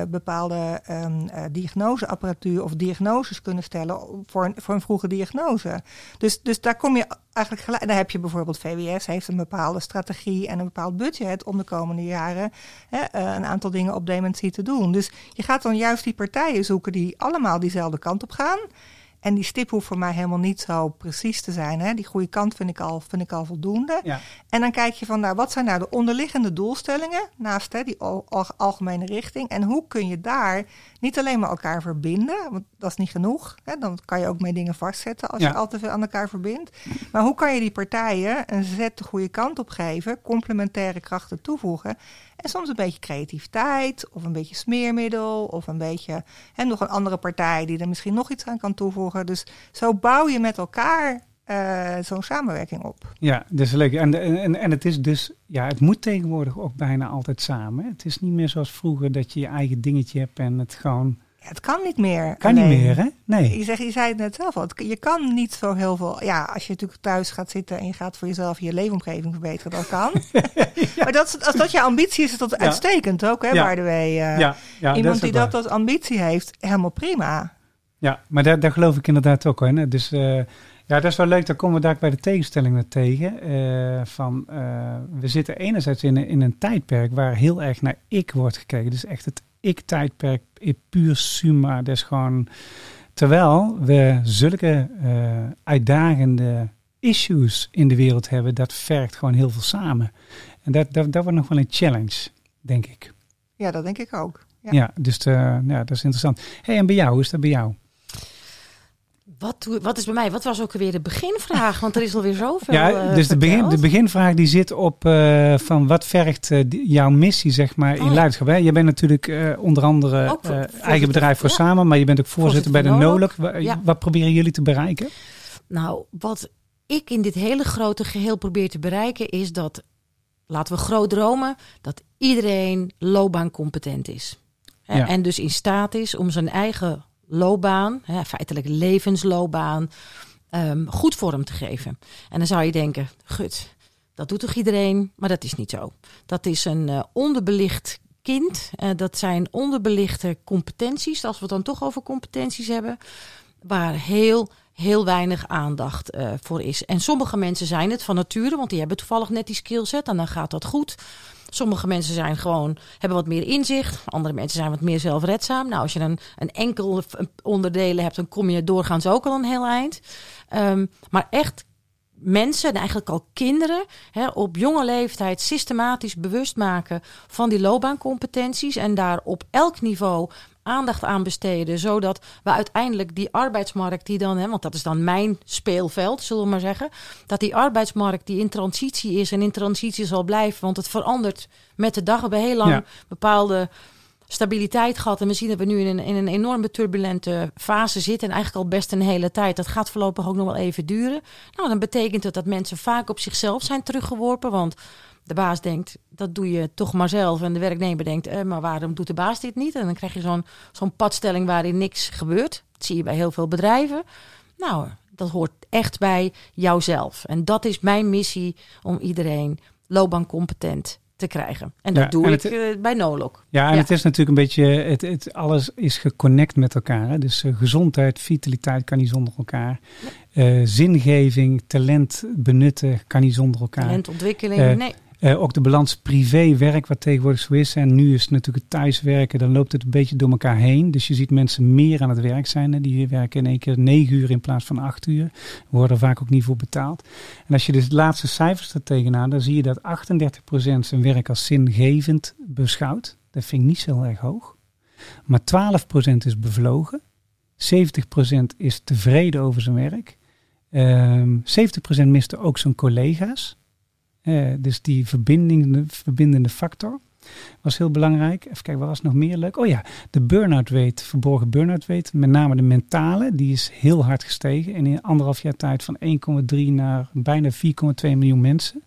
bepaalde um, diagnoseapparatuur of diagnoses kunnen stellen voor een, voor een vroege diagnose. Dus, dus daar kom je eigenlijk gelijk. Dan heb je bijvoorbeeld VWS heeft een bepaalde strategie en een bepaald budget om de komende jaren hè, een aantal dingen op dementie te doen. Dus je gaat dan juist die partijen zoeken die allemaal diezelfde kant op gaan. En die stip hoeft voor mij helemaal niet zo precies te zijn. Hè? Die goede kant vind ik al, vind ik al voldoende. Ja. En dan kijk je van, nou, wat zijn nou de onderliggende doelstellingen naast hè, die algemene richting? En hoe kun je daar niet alleen maar elkaar verbinden, want dat is niet genoeg. Hè? Dan kan je ook mee dingen vastzetten als je al te veel aan elkaar verbindt. Maar hoe kan je die partijen een zet de goede kant op geven, complementaire krachten toevoegen? En soms een beetje creativiteit, of een beetje smeermiddel, of een beetje hè, nog een andere partij die er misschien nog iets aan kan toevoegen. Dus zo bouw je met elkaar uh, zo'n samenwerking op. Ja, dat is leuk. En, en, en het is dus, ja, het moet tegenwoordig ook bijna altijd samen. Het is niet meer zoals vroeger dat je je eigen dingetje hebt en het gewoon het kan niet meer. Kan niet meer, hè? Nee. Je, zegt, je zei het net zelf al. Je kan niet zo heel veel. Ja, als je natuurlijk thuis gaat zitten en je gaat voor jezelf je leefomgeving verbeteren, dat kan. Maar dat, als dat je ambitie is, is dat uitstekend ook, hè, ja. by the way. Uh, ja. ja. Iemand die dat als ambitie heeft, helemaal prima. Ja, maar daar, daar geloof ik inderdaad ook hoor. Dus uh, ja, dat is wel leuk. Dan komen we daar bij de tegenstellingen tegen. Uh, van, we zitten enerzijds in, in een tijdperk waar heel erg naar ik wordt gekeken. Dus echt het ik-tijdperk, puur summa. Dus gewoon, terwijl we zulke uitdagende issues in de wereld hebben, dat vergt gewoon heel veel samen. En dat, dat, dat wordt nog wel een challenge, denk ik. Ja, dat denk ik ook. Ja, ja dus ja, dat is interessant. Hey, en bij jou, hoe is dat bij jou? Wat, wat is bij mij? Wat was ook weer de beginvraag? Want er is alweer zoveel. Ja, eh, dus de, begin, de beginvraag die zit op uh, van wat vergt uh, jouw missie, zeg maar, in oh, leiderschap. Je bent natuurlijk uh, onder andere eigen bedrijf voor samen, maar je bent ook voorzitter, bij de NOLOC. Ja. Wat proberen jullie te bereiken? Nou, wat ik in dit hele grote geheel probeer te bereiken is dat, laten we groot dromen, dat iedereen loopbaancompetent is. Ja. En dus in staat is om zijn eigen loopbaan, hè, feitelijk levensloopbaan, um, goed vorm te geven. En dan zou je denken, gut, dat doet toch iedereen? Maar dat is niet zo. Dat is een uh, onderbelicht kind. Uh, dat zijn onderbelichte competenties, als we het dan toch over competenties hebben, waar heel heel weinig aandacht uh, voor is. En sommige mensen zijn het van nature, want die hebben toevallig net die skillset en dan gaat dat goed. Sommige mensen zijn gewoon, hebben wat meer inzicht. Andere mensen zijn wat meer zelfredzaam. Nou, als je een, een enkel onderdelen hebt, dan kom je doorgaans ook al een heel eind. Um, maar echt mensen, en eigenlijk al kinderen, hè, op jonge leeftijd systematisch bewust maken van die loopbaancompetenties. En daar op elk niveau aandacht aan besteden. Zodat we uiteindelijk die arbeidsmarkt die dan, hè, want dat is dan mijn speelveld, zullen we maar zeggen. Dat die arbeidsmarkt die in transitie is en in transitie zal blijven. Want het verandert met de dag. We hebben heel lang bepaalde stabiliteit gehad. En we zien dat we nu in een, in een enorme turbulente fase zitten. En eigenlijk al best een hele tijd. Dat gaat voorlopig ook nog wel even duren. Nou, dan betekent het dat mensen vaak op zichzelf zijn teruggeworpen. Want de baas denkt, dat doe je toch maar zelf. En de werknemer denkt, eh, maar waarom doet de baas dit niet? En dan krijg je zo'n zo'n padstelling waarin niks gebeurt. Dat zie je bij heel veel bedrijven. Nou, dat hoort echt bij jouzelf. En dat is mijn missie om iedereen loopbaancompetent te krijgen. En dat doe ik uh, bij Nolok. Ja, en het is natuurlijk een beetje, het, het, alles is geconnect met elkaar. Hè? Dus uh, gezondheid, vitaliteit kan niet zonder elkaar. Uh, zingeving, talent benutten kan niet zonder elkaar. Talentontwikkeling, nee. Uh, ook de balans privé-werk, wat tegenwoordig zo is. En nu is het natuurlijk het thuiswerken, dan loopt het een beetje door elkaar heen. Dus je ziet mensen meer aan het werk zijn. Die werken in één keer negen uur in plaats van acht uur. Worden er vaak ook niet voor betaald. En als je dus de laatste cijfers er tegenaan, dan zie je dat 38% zijn werk als zingevend beschouwt. Dat vind ik niet zo erg hoog. Maar 12% is bevlogen. 70% is tevreden over zijn werk. Um, ehm, 70% miste ook zijn collega's. Uh, dus die verbinding, verbindende factor was heel belangrijk. Even kijken, wat was nog meer leuk? Oh ja, de burn-out rate, verborgen burn-out rate. Met name de mentale, die is heel hard gestegen. En in anderhalf jaar tijd van 1,3 naar bijna 4,2 miljoen mensen.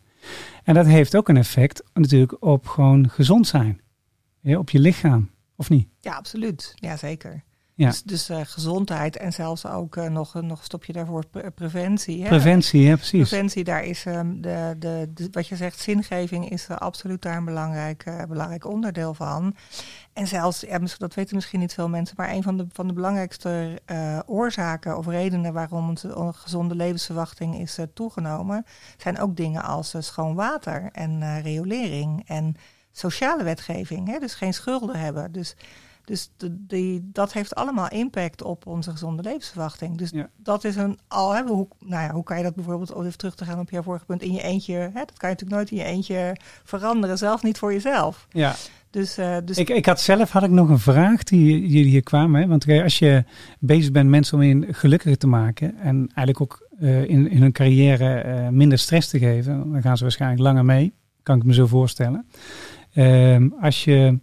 En dat heeft ook een effect natuurlijk op gewoon gezond zijn. Op je lichaam, of niet? Ja, absoluut. Ja, zeker. Ja. Dus, dus uh, gezondheid en zelfs ook uh, nog, nog een stopje daarvoor preventie. Hè? Preventie, ja precies. Preventie, daar is um, de, de, de, wat je zegt, zingeving is uh, absoluut daar een belangrijk, belangrijk onderdeel van. En zelfs, ja, dat weten misschien niet veel mensen, maar een van de, van de belangrijkste oorzaken of redenen waarom onze gezonde levensverwachting is toegenomen, zijn ook dingen als schoon water en riolering en sociale wetgeving. Hè? Dus geen schulden hebben. Dus Dus die, dat heeft allemaal impact op onze gezonde levensverwachting. Dus dat is een al. Hè, hoe, nou ja, hoe kan je dat bijvoorbeeld, om even terug te gaan op jouw vorige punt, in je eentje. Hè, dat kan je natuurlijk nooit in je eentje veranderen, zelf niet voor jezelf. Ja. Dus, uh, dus... Ik, ik had zelf had ik nog een vraag die jullie hier kwamen. Hè? Want als je bezig bent mensen om je gelukkiger te maken en eigenlijk ook uh, in, in hun carrière uh, minder stress te geven, dan gaan ze waarschijnlijk langer mee. Kan ik me zo voorstellen. Ehm, als je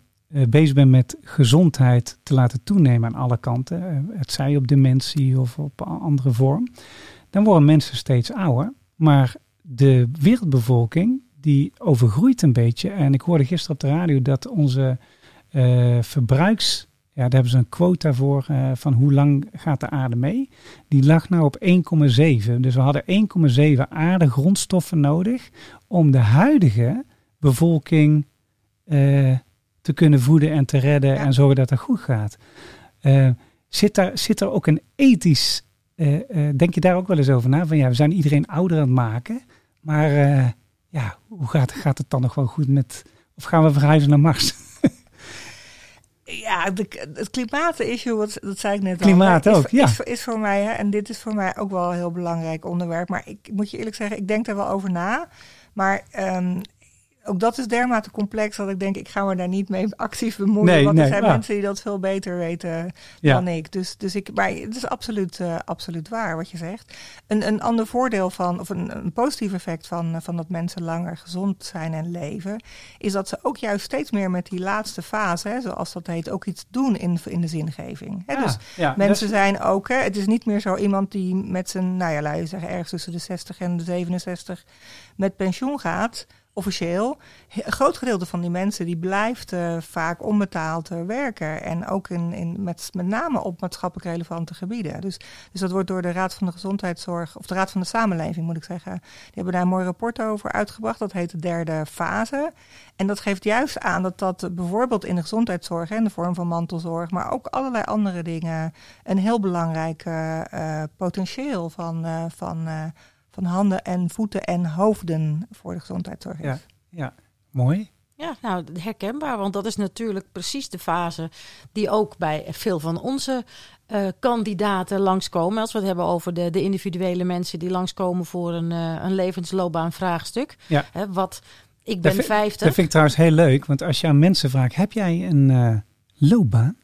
bezig bent met gezondheid te laten toenemen aan alle kanten, het zij op dementie of op andere vorm, dan worden mensen steeds ouder. Maar de wereldbevolking die overgroeit een beetje. En ik hoorde gisteren op de radio dat onze uh, verbruiks... Ja, daar hebben ze een quota voor van hoe lang gaat de aarde mee. Die lag nou op 1,7. Dus we hadden 1,7 aarde grondstoffen nodig om de huidige bevolking uh, te kunnen voeden en te redden en zorgen dat het goed gaat. zit, daar, zit er ook een ethisch, denk je daar ook wel eens over na? Van ja, we zijn iedereen ouder aan het maken, maar ja, hoe gaat, gaat het dan nog wel goed met. Of gaan we verhuizen naar Mars? Ja, de, het klimaat-issue, wat, dat zei ik net Klimaat al. Klimaat ook, ja. Is, is, voor mij, hè, en dit is voor mij ook wel een heel belangrijk onderwerp. Maar ik moet je eerlijk zeggen, ik denk daar wel over na. Maar um, ook dat is dermate complex dat ik denk, ik ga me daar niet mee actief bemoeien. Nee, want er zijn mensen die dat veel beter weten dan ik. Dus, dus ik, maar het is absoluut, uh, absoluut waar wat je zegt. Een, een ander voordeel van, of een, een positief effect van, van dat mensen langer gezond zijn en leven, is dat ze ook juist steeds meer met die laatste fase, hè, zoals dat heet, ook iets doen in, in de zingeving. Hè? dus mensen zijn ook, hè, het is niet meer zo iemand die met zijn, nou ja, laat je zeggen, ergens tussen de 60 en de 67 met pensioen gaat officieel. Een groot gedeelte van die mensen die blijft uh, vaak onbetaald uh, werken. En ook in, in, met, met name op maatschappelijk relevante gebieden. Dus, dus dat wordt door de Raad van de Gezondheidszorg, of de Raad van de Samenleving moet ik zeggen. Die hebben daar een mooi rapport over uitgebracht. Dat heet de derde fase. En dat geeft juist aan dat dat bijvoorbeeld in de gezondheidszorg, in de vorm van mantelzorg, maar ook allerlei andere dingen, een heel belangrijk uh, potentieel van, van van handen en voeten en hoofden voor de gezondheidszorg Ja, ja. mooi. Ja, nou herkenbaar, want dat is natuurlijk precies de fase die ook bij veel van onze uh, kandidaten langskomen. Als we het hebben over de, de individuele mensen die langskomen voor een, uh, een levensloopbaan vraagstuk. Ja. Hè, wat, ik ben dat 50. Dat vind ik trouwens heel leuk, want als je aan mensen vraagt, heb jij een uh, loopbaan?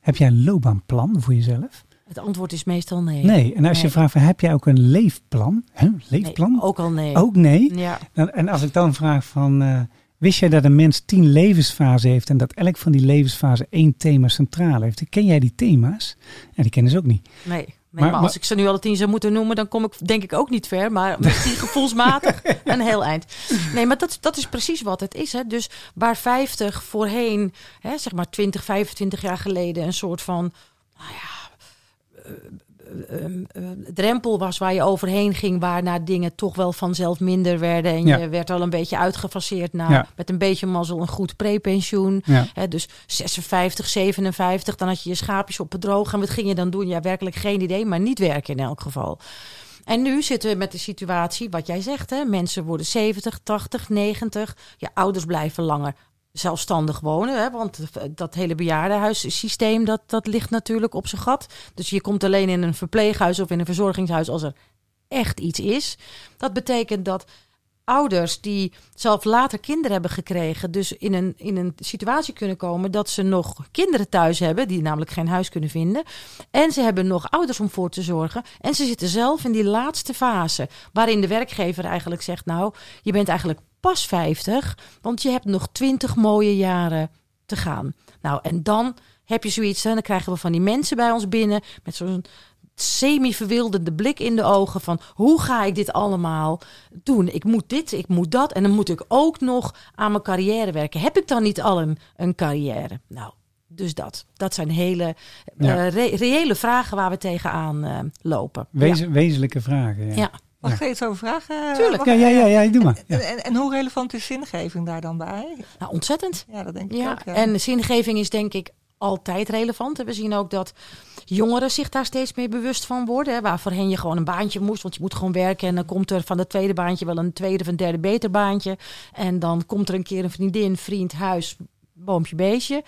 heb jij een loopbaanplan voor jezelf? Het antwoord is meestal nee. Nee, en als je vraagt, heb jij ook een leefplan? Huh? Leefplan? Nee, ook al nee. Ook nee? Ja. En als ik dan vraag van, uh, wist jij dat een mens tien levensfasen heeft en dat elk van die levensfasen één thema centraal heeft? Ken jij die thema's? En die kennen ze ook niet. Nee. Nee, maar, als ik ze nu alle tien zou moeten noemen, dan kom ik denk ik ook niet ver. Maar misschien gevoelsmatig een heel eind. Nee, maar dat, dat is precies wat het is. Hè. Dus waar 50 voorheen, hè, zeg maar 20, 25 jaar geleden, een soort van... Nou ja, drempel was waar je overheen ging, waarna dingen toch wel vanzelf minder werden. En je werd al een beetje uitgefaseerd naar met een beetje mazzel een goed prepensioen. Ja. dus 56, 57, dan had je je schaapjes op het droog. En wat ging je dan doen? Ja, werkelijk geen idee, maar niet werken in elk geval. En nu zitten we met de situatie, wat jij zegt, hè? mensen worden 70, 80, 90. Je ouders blijven langer zelfstandig wonen. Hè? Want dat hele bejaardenhuissysteem, dat, dat ligt natuurlijk op zijn gat. Dus je komt alleen in een verpleeghuis of in een verzorgingshuis als er echt iets is. Dat betekent dat ouders die zelf later kinderen hebben gekregen, dus in een, in een situatie kunnen komen dat ze nog kinderen thuis hebben, die namelijk geen huis kunnen vinden. En ze hebben nog ouders om voor te zorgen. En ze zitten zelf in die laatste fase, waarin de werkgever eigenlijk zegt: Nou, je bent eigenlijk pas 50, want je hebt nog 20 mooie jaren te gaan. Nou, en dan heb je zoiets, en dan krijgen we van die mensen bij ons binnen met zo'n semi-verwilderde blik in de ogen van hoe ga ik dit allemaal doen? Ik moet dit, ik moet dat en dan moet ik ook nog aan mijn carrière werken. Heb ik dan niet al een, een carrière? Nou, dus dat. Dat zijn hele uh, reële vragen waar we tegenaan uh, lopen. Wezen, Wezenlijke vragen. Ja. ja. Mag ik er iets over vragen? Tuurlijk. Ja, ja, ja, ja, doe maar. En, en, hoe relevant is zingeving daar dan bij? Nou, ontzettend. Ja, dat denk ik ook. Ja. En zingeving is denk ik altijd relevant. En we zien ook dat jongeren zich daar steeds meer bewust van worden. Hè, waar voorheen je gewoon een baantje moest, want je moet gewoon werken. En dan komt er van dat tweede baantje wel een tweede of een derde beter baantje. En dan komt er een keer een vriendin, vriend, huis, boompje beestje.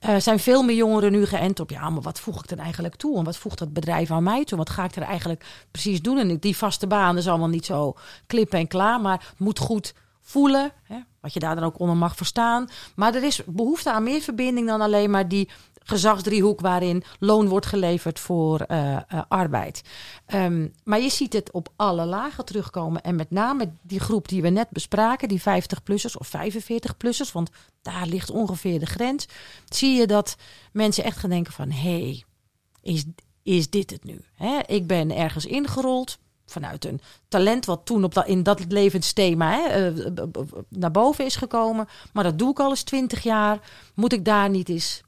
Er zijn veel meer jongeren nu geënt op, ja, maar wat voeg ik dan eigenlijk toe? En wat voegt dat bedrijf aan mij toe? Wat ga ik er eigenlijk precies doen? En die vaste baan is allemaal niet zo klip en klaar, maar moet goed voelen. Hè? Wat je daar dan ook onder mag verstaan. Maar er is behoefte aan meer verbinding dan alleen maar die gezagsdriehoek waarin loon wordt geleverd voor uh, uh, arbeid. Um, maar je ziet het op alle lagen terugkomen. En met name die groep die we net bespraken, die 50-plussers of 45-plussers, want daar ligt ongeveer de grens. Zie je dat mensen echt gaan denken van, hé, hey, is, is dit het nu? Ik ben ergens ingerold, vanuit een talent wat toen op dat, in dat levensthema hè, uh, naar boven is gekomen. Maar dat doe ik al eens twintig jaar. Moet ik daar niet eens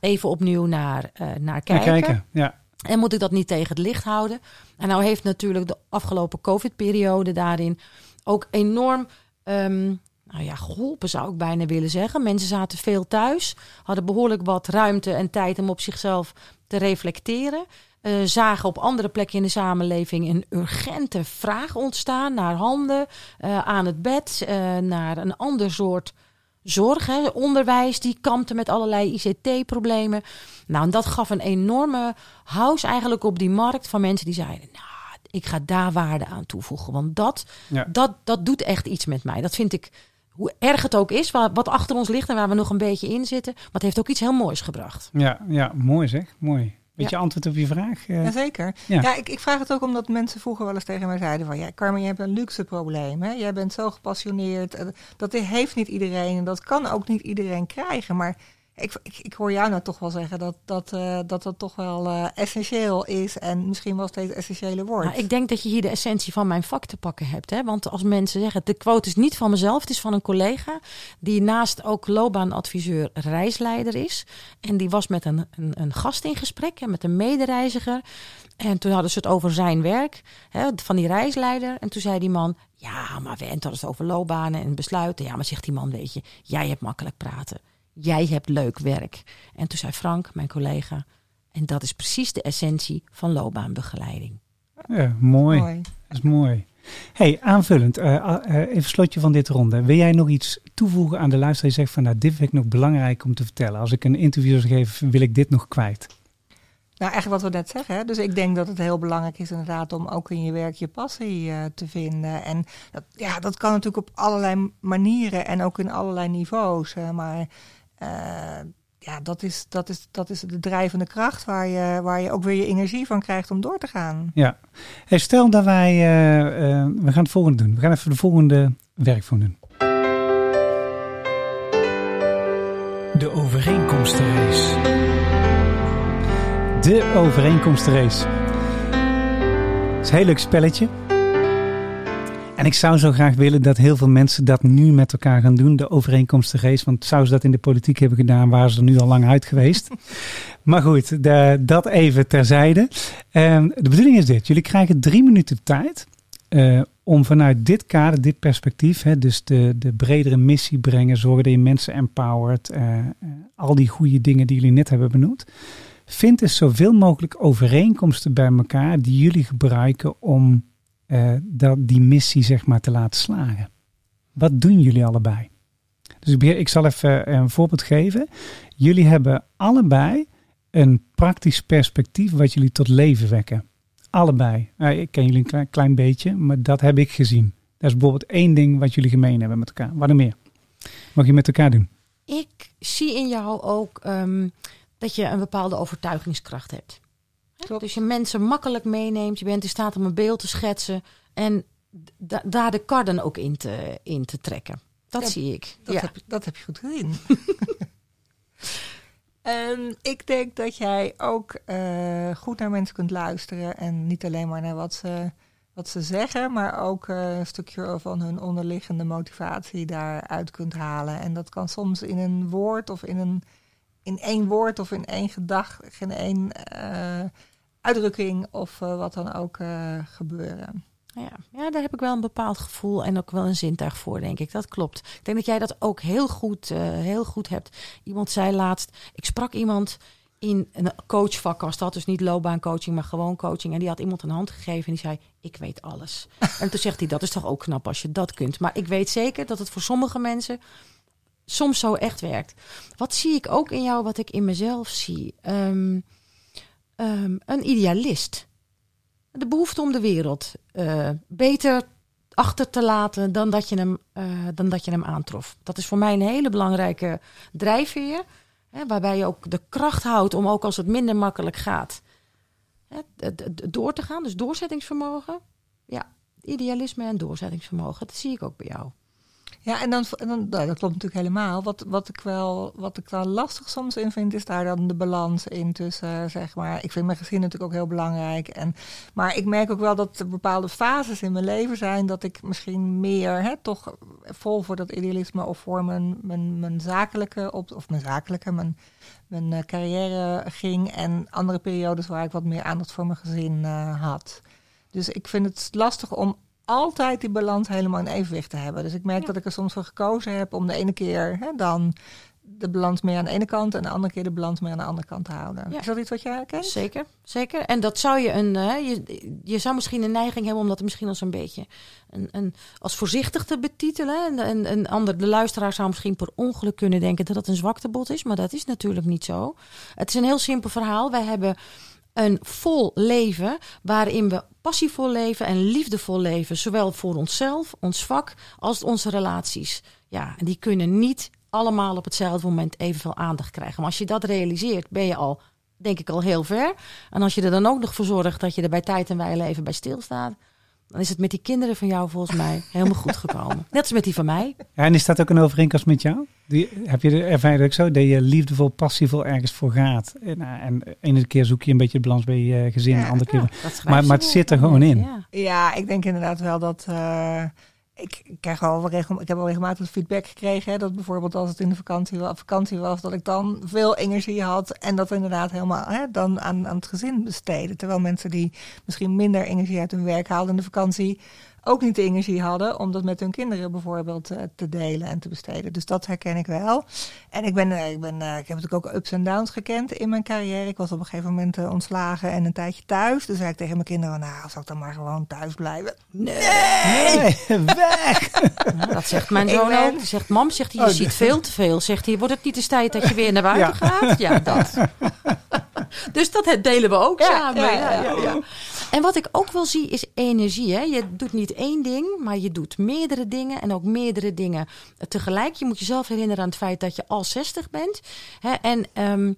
even opnieuw naar, uh, naar kijken? Naar kijken ja. En moet ik dat niet tegen het licht houden? En nou heeft natuurlijk de afgelopen COVID-periode daarin ook enorm um, nou ja, geholpen, zou ik bijna willen zeggen. Mensen zaten veel thuis, hadden behoorlijk wat ruimte en tijd om op zichzelf te reflecteren. Uh, zagen op andere plekken in de samenleving een urgente vraag ontstaan naar handen, uh, aan het bed, uh, naar een ander soort zorg. Hè. Onderwijs die kampte met allerlei ICT-problemen. Nou, en dat gaf een enorme house eigenlijk op die markt van mensen die zeiden: Nou, ik ga daar waarde aan toevoegen. Want dat, ja. dat, dat doet echt iets met mij. Dat vind ik, hoe erg het ook is, wat achter ons ligt en waar we nog een beetje in zitten. Maar het heeft ook iets heel moois gebracht. Ja, ja mooi zeg. Mooi. Weet je antwoord op je vraag? Uh, Jazeker. Ja, ja ik, ik, vraag het ook omdat mensen vroeger wel eens tegen mij zeiden van... ja, Carmen, je hebt een luxe probleem. Hè? Jij bent zo gepassioneerd. Dat heeft niet iedereen en dat kan ook niet iedereen krijgen. Maar ik, ik, ik, hoor jou nou toch wel zeggen dat dat, uh, dat, dat toch wel uh, essentieel is en misschien wel steeds essentiële wordt. Nou, ik denk dat je hier de essentie van mijn vak te pakken hebt. Hè? Want als mensen zeggen, de quote is niet van mezelf, het is van een collega die naast ook loopbaanadviseur reisleider is. En die was met een, een, een gast in gesprek, en met een medereiziger. En toen hadden ze het over zijn werk, hè, van die reisleider. En toen zei die man, ja, maar we hadden het over loopbanen en besluiten. Ja, maar zegt die man, weet je, jij hebt makkelijk praten jij hebt leuk werk. En toen zei Frank, mijn collega, en dat is precies de essentie van loopbaanbegeleiding. Ja, mooi. mooi. Dat is mooi. Hey, aanvullend, uh, uh, even slotje van dit ronde. Wil jij nog iets toevoegen aan de luisteraar? Je zegt van, nou, dit vind ik nog belangrijk om te vertellen. Als ik een interview zou geven, wil ik dit nog kwijt. Nou, eigenlijk wat we net zeggen. Hè? Dus ik denk dat het heel belangrijk is inderdaad om ook in je werk je passie uh, te vinden. En dat, ja, dat kan natuurlijk op allerlei manieren en ook in allerlei niveaus. maar ja, dat is, dat, is, dat is de drijvende kracht waar je, waar je ook weer je energie van krijgt om door te gaan. Ja. Hey, stel dat wij, uh, uh, we gaan het volgende doen. We gaan even de volgende werkvorm doen. De overeenkomstenrace. De overeenkomstenrace. Het is een heel leuk spelletje. En ik zou zo graag willen dat heel veel mensen dat nu met elkaar gaan doen, de overeenkomstenrace. Want zou ze dat in de politiek hebben gedaan, waren ze er nu al lang uit geweest. maar goed, de, dat even terzijde. Um, de bedoeling is dit: jullie krijgen drie minuten tijd. Uh, om vanuit dit kader, dit perspectief, hè, dus de, de bredere missie brengen, zorgen dat je mensen empowert, uh, al die goede dingen die jullie net hebben benoemd. Vind dus zoveel mogelijk overeenkomsten bij elkaar die jullie gebruiken om uh, dat die missie zeg maar te laten slagen. Wat doen jullie allebei? Dus ik zal even eh, een voorbeeld geven. Jullie hebben allebei een praktisch perspectief wat jullie tot leven wekken. Allebei. Uh, ik ken jullie een klein, beetje, maar dat heb ik gezien. Dat is bijvoorbeeld één ding wat jullie gemeen hebben met elkaar. Wat er meer? Mag je met elkaar doen? Ik zie in jou ook um, dat je een bepaalde overtuigingskracht hebt. Klopt. Dus je mensen makkelijk meeneemt. Je bent in staat om een beeld te schetsen. En daar de kar dan ook in te, in te trekken. Dat zie ik. Dat, ja. heb, dat heb je goed gezien. en ik denk dat jij ook uh, goed naar mensen kunt luisteren. En niet alleen maar naar wat ze, wat ze zeggen, maar ook uh, een stukje van hun onderliggende motivatie daaruit kunt halen. En dat kan soms in een woord of in een in één woord of in één gedachte, in één uh, uitdrukking of uh, wat dan ook uh, gebeuren. Ja. ja, daar heb ik wel een bepaald gevoel en ook wel een zintuig voor, denk ik. Dat klopt. Ik denk dat jij dat ook heel goed, heel goed hebt. Iemand zei laatst, ik sprak iemand in een coachvak als dat, dus niet loopbaancoaching, maar gewoon coaching. En die had iemand een hand gegeven en die zei, ik weet alles. en toen zegt hij, dat is toch ook knap als je dat kunt. Maar ik weet zeker dat het voor sommige mensen soms zo echt werkt. Wat zie ik ook in jou, wat ik in mezelf zie? Ehm, ehm, een idealist. De behoefte om de wereld uh, beter achter te laten dan dat, je hem, uh, dan dat je hem aantrof. Dat is voor mij een hele belangrijke drijfveer. Hè, waarbij je ook de kracht houdt om ook als het minder makkelijk gaat, hè, door te gaan. Dus doorzettingsvermogen. Ja, idealisme en doorzettingsvermogen. Dat zie ik ook bij jou. Ja, en dan, dan nou, dat klopt natuurlijk helemaal. Wat, wat ik wel, wat ik dan lastig soms in vind, is daar dan de balans in tussen, zeg maar. Ik vind mijn gezin natuurlijk ook heel belangrijk. En, maar ik merk ook wel dat er bepaalde fases in mijn leven zijn dat ik misschien meer, hè, toch vol voor dat idealisme of voor mijn, mijn, zakelijke, op, of mijn zakelijke, mijn, mijn uh, carrière ging. En andere periodes waar ik wat meer aandacht voor mijn gezin uh, had. Dus ik vind het lastig om altijd die balans helemaal in evenwicht te hebben. Dus ik merk dat ik er soms voor gekozen heb om de ene keer hè, dan de balans meer aan de ene kant en de andere keer de balans meer aan de andere kant te houden. Is dat iets wat jij herkent? Zeker, zeker. En dat zou je een, uh, je, je zou misschien een neiging hebben om dat misschien als een beetje een, een, als voorzichtig te betitelen. En een ander, de luisteraar zou misschien per ongeluk kunnen denken dat dat een zwaktebod is, maar dat is natuurlijk niet zo. Het is een heel simpel verhaal. Wij hebben een vol leven waarin we passievol leven en liefdevol leven, zowel voor onszelf, ons vak, als onze relaties. Ja, en die kunnen niet allemaal op hetzelfde moment evenveel aandacht krijgen. Maar als je dat realiseert, ben je al, denk ik, al heel ver. En als je er dan ook nog voor zorgt dat je er bij tijd en wijle even bij stilstaat, dan is het met die kinderen van jou volgens mij helemaal goed gekomen. Net als met die van mij. Ja, en is dat ook een overeenkomst met jou? Die, heb je de ervaring ook zo dat je liefdevol, passievol ergens voor gaat? En, eh, en de ene keer zoek je een beetje de balans bij je gezin, de andere keer. maar, maar het zit er gewoon in. Ja. ja, ik denk inderdaad wel dat. Uh, ik krijg wel regel, ik heb wel regelmatig feedback gekregen. Dat bijvoorbeeld als het in de vakantie, vakantie was, dat ik dan veel energie had. En dat inderdaad helemaal hè, dan aan, aan het gezin besteden. Terwijl mensen die misschien minder energie uit hun werk haalden in de vakantie ook niet de energie hadden om dat met hun kinderen bijvoorbeeld uh, te delen en te besteden. Dus dat herken ik wel. En ik, ben, uh, ik, ben, uh, ik heb natuurlijk ook ups en downs gekend in mijn carrière. Ik was op een gegeven moment ontslagen en een tijdje thuis. Dus zei ik tegen mijn kinderen, nou, zal ik dan maar gewoon thuis blijven? Nee, nee weg! dat zegt mijn zoon ben... ook. zegt, mam, zegt hij, je oh, ziet veel te veel. Zegt hij, wordt het niet eens tijd dat je weer naar buiten ja. gaat? Ja, dat. dus dat delen we ook samen. ja, ja. ja. En wat ik ook wel zie is energie. Hè? Je doet niet één ding, maar je doet meerdere dingen en ook meerdere dingen tegelijk. Je moet jezelf herinneren aan het feit dat je al 60 bent. Hè? En um,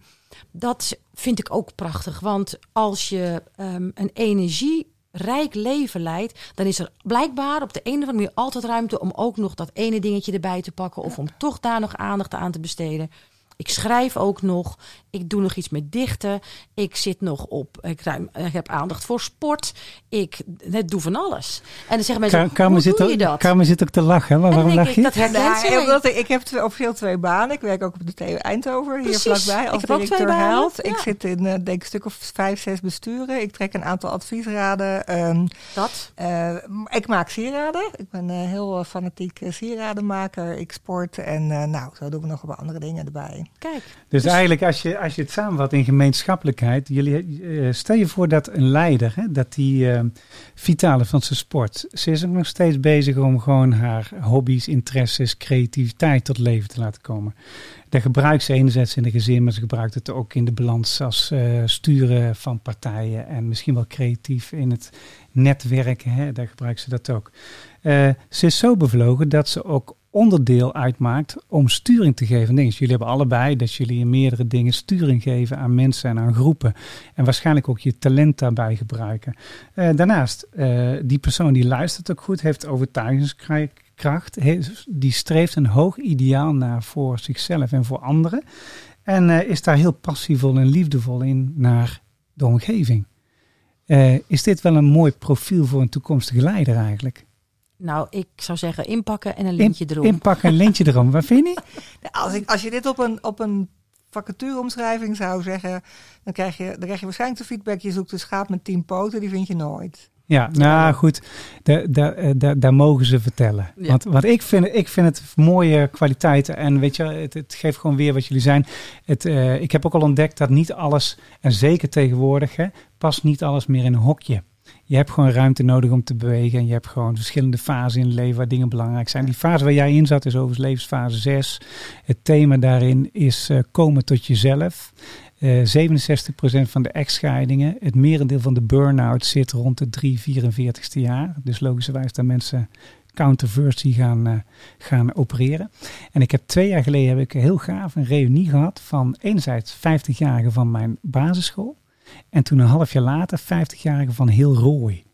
dat vind ik ook prachtig. Want als je um, een energierijk leven leidt, dan is er blijkbaar op de een of andere manier altijd ruimte om ook nog dat ene dingetje erbij te pakken. Of om toch daar nog aandacht aan te besteden. Ik schrijf ook nog. Ik doe nog iets met dichten. Ik zit nog op. Ik, ruim, ik heb aandacht voor sport. Ik het doe van alles. En dan zeggen mensen: Ka hoe doe je dat? Kamer zit ook te lachen. Maar waarom lach je? dat herkent ik, ik heb officieel twee banen. Ik werk ook op de TU Eindhoven hier vlakbij als directeur Held. Ik zit in uh, denk een stuk of vijf, zes besturen. Ik trek een aantal adviesraden. Um, dat? Uh, ik maak sieraden. Ik ben uh, heel fanatiek sieradenmaker. Ik sport en nou, zo doen we nog wat andere dingen erbij. Kijk. Dus, dus, eigenlijk als je, als je het samenvat in gemeenschappelijkheid, jullie, uh, stel je voor dat een leider, hè, dat die uh, vitale van zijn sport, ze is ook nog steeds bezig om gewoon haar hobby's, interesses, creativiteit tot leven te laten komen. Dat gebruikt ze enerzijds in de gezin, maar ze gebruikt het ook in de balans als uh, sturen van partijen en misschien wel creatief in het netwerken. Hè, daar gebruikt ze dat ook. ze is zo bevlogen dat ze ook onderdeel uitmaakt om sturing te geven. Jullie hebben allebei dat jullie in meerdere dingen sturing geven aan mensen en aan groepen. En waarschijnlijk ook je talent daarbij gebruiken. Uh, daarnaast, uh, die persoon die luistert ook goed, heeft overtuigingskracht. Die streeft een hoog ideaal naar voor zichzelf en voor anderen. En uh, is daar heel passievol en liefdevol in naar de omgeving. is dit wel een mooi profiel voor een toekomstige leider eigenlijk? Nou, ik zou zeggen inpakken en een lintje erom. Inpakken en een lintje erom. Waar vind je? Als, ik, als je dit op een, op een vacatureomschrijving zou zeggen, dan krijg, je, dan krijg je waarschijnlijk de feedback. Je zoekt een schaap met tien poten, die vind je nooit. Ja, nou goed, daar, daar, daar, daar mogen ze vertellen. Want wat ik vind, ik vind het mooie kwaliteiten. En weet je, het, het geeft gewoon weer wat jullie zijn. Het, uh, ik heb ook al ontdekt dat niet alles, en zeker tegenwoordig, hè, past niet alles meer in een hokje. Je hebt gewoon ruimte nodig om te bewegen. En je hebt gewoon verschillende fasen in leven waar dingen belangrijk zijn. Die fase waar jij in zat is overigens levensfase 6. Het thema daarin is uh, komen tot jezelf. Uh, 67% van de echtscheidingen, het merendeel van de burn-out zit rond de 3, 44ste jaar. Dus logischerwijs dat mensen counterversie gaan, uh, gaan opereren. En ik heb twee jaar geleden heb ik heel gaaf een reunie gehad van enerzijds 50-jarigen van mijn basisschool. En toen een half jaar later 50-jarigen van heel rooi.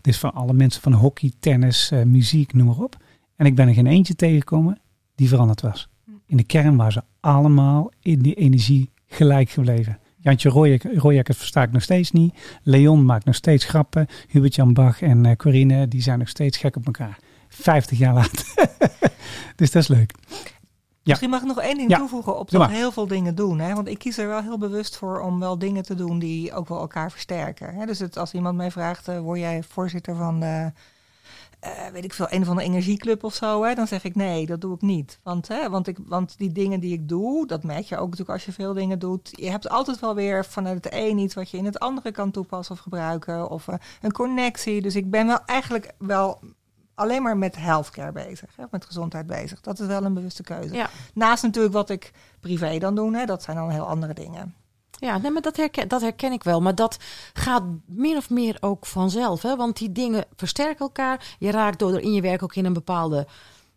Dus van alle mensen van hockey, tennis, uh, muziek, noem maar op. En ik ben er geen eentje tegengekomen die veranderd was. In de kern waren ze allemaal in die energie gelijk gebleven. Jantje Royek, het versta ik nog steeds niet. Leon maakt nog steeds grappen. Hubert-Jan Bach en uh, Corine, die zijn nog steeds gek op elkaar. 50 jaar later. dus dat is leuk. Misschien mag ik nog één ding toevoegen op dat heel veel dingen doen. Hè? Want ik kies er wel heel bewust voor om wel dingen te doen die ook wel elkaar versterken. Hè? Dus het, als iemand mij vraagt, uh, word jij voorzitter van de, uh, weet ik veel, een van de energieclub of zo, hè? dan zeg ik nee, dat doe ik niet. Want, hè, want, ik, want die dingen die ik doe, dat merk je ook natuurlijk als je veel dingen doet. Je hebt altijd wel weer vanuit het een iets wat je in het andere kan toepassen of gebruiken. Of uh, een connectie. Dus ik ben wel eigenlijk wel alleen maar met healthcare bezig, hè, met gezondheid bezig. Dat is wel een bewuste keuze. Naast natuurlijk wat ik privé dan doe, hè, dat zijn dan heel andere dingen. Ja, nee, maar dat herken, dat herken ik wel. Maar dat gaat min of meer ook vanzelf. Hè? Want die dingen versterken elkaar. Je raakt door in je werk ook in een bepaalde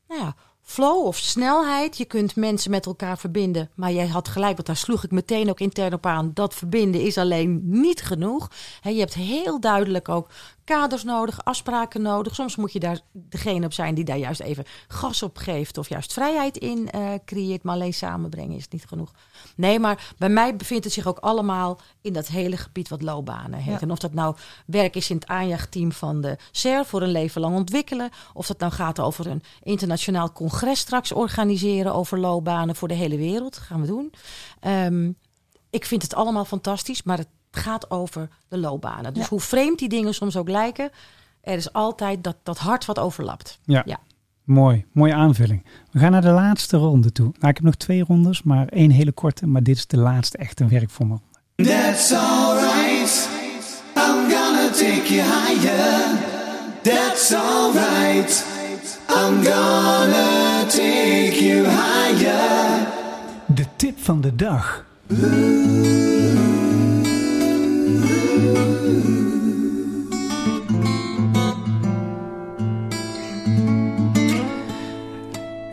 nou ja, flow of snelheid. Je kunt mensen met elkaar verbinden. Maar jij had gelijk, want daar sloeg ik meteen ook intern op aan. Dat verbinden is alleen niet genoeg. je hebt heel duidelijk ook kaders nodig, afspraken nodig. Soms moet je daar degene op zijn die daar juist even gas op geeft. Of juist vrijheid in uh, creëert. Maar alleen samenbrengen is niet genoeg. Nee, maar bij mij bevindt het zich ook allemaal in dat hele gebied wat loopbanen heeft. En of dat nou werk is in het aanjaagteam van de CER voor een leven lang ontwikkelen. Of dat nou gaat over een internationaal congres straks organiseren over loopbanen voor de hele wereld. Dat gaan we doen. Um, ik vind het allemaal fantastisch, maar het gaat over de loopbanen. Dus hoe vreemd die dingen soms ook lijken, er is altijd dat, dat hart wat overlapt. Ja. ja. Mooi, mooie aanvulling. We gaan naar de laatste ronde toe. Nou, ik heb nog twee rondes, maar één hele korte. Maar dit is de laatste echte werkvormel. That's alright. I'm gonna take you higher. That's alright. I'm gonna take you higher. De tip van de dag.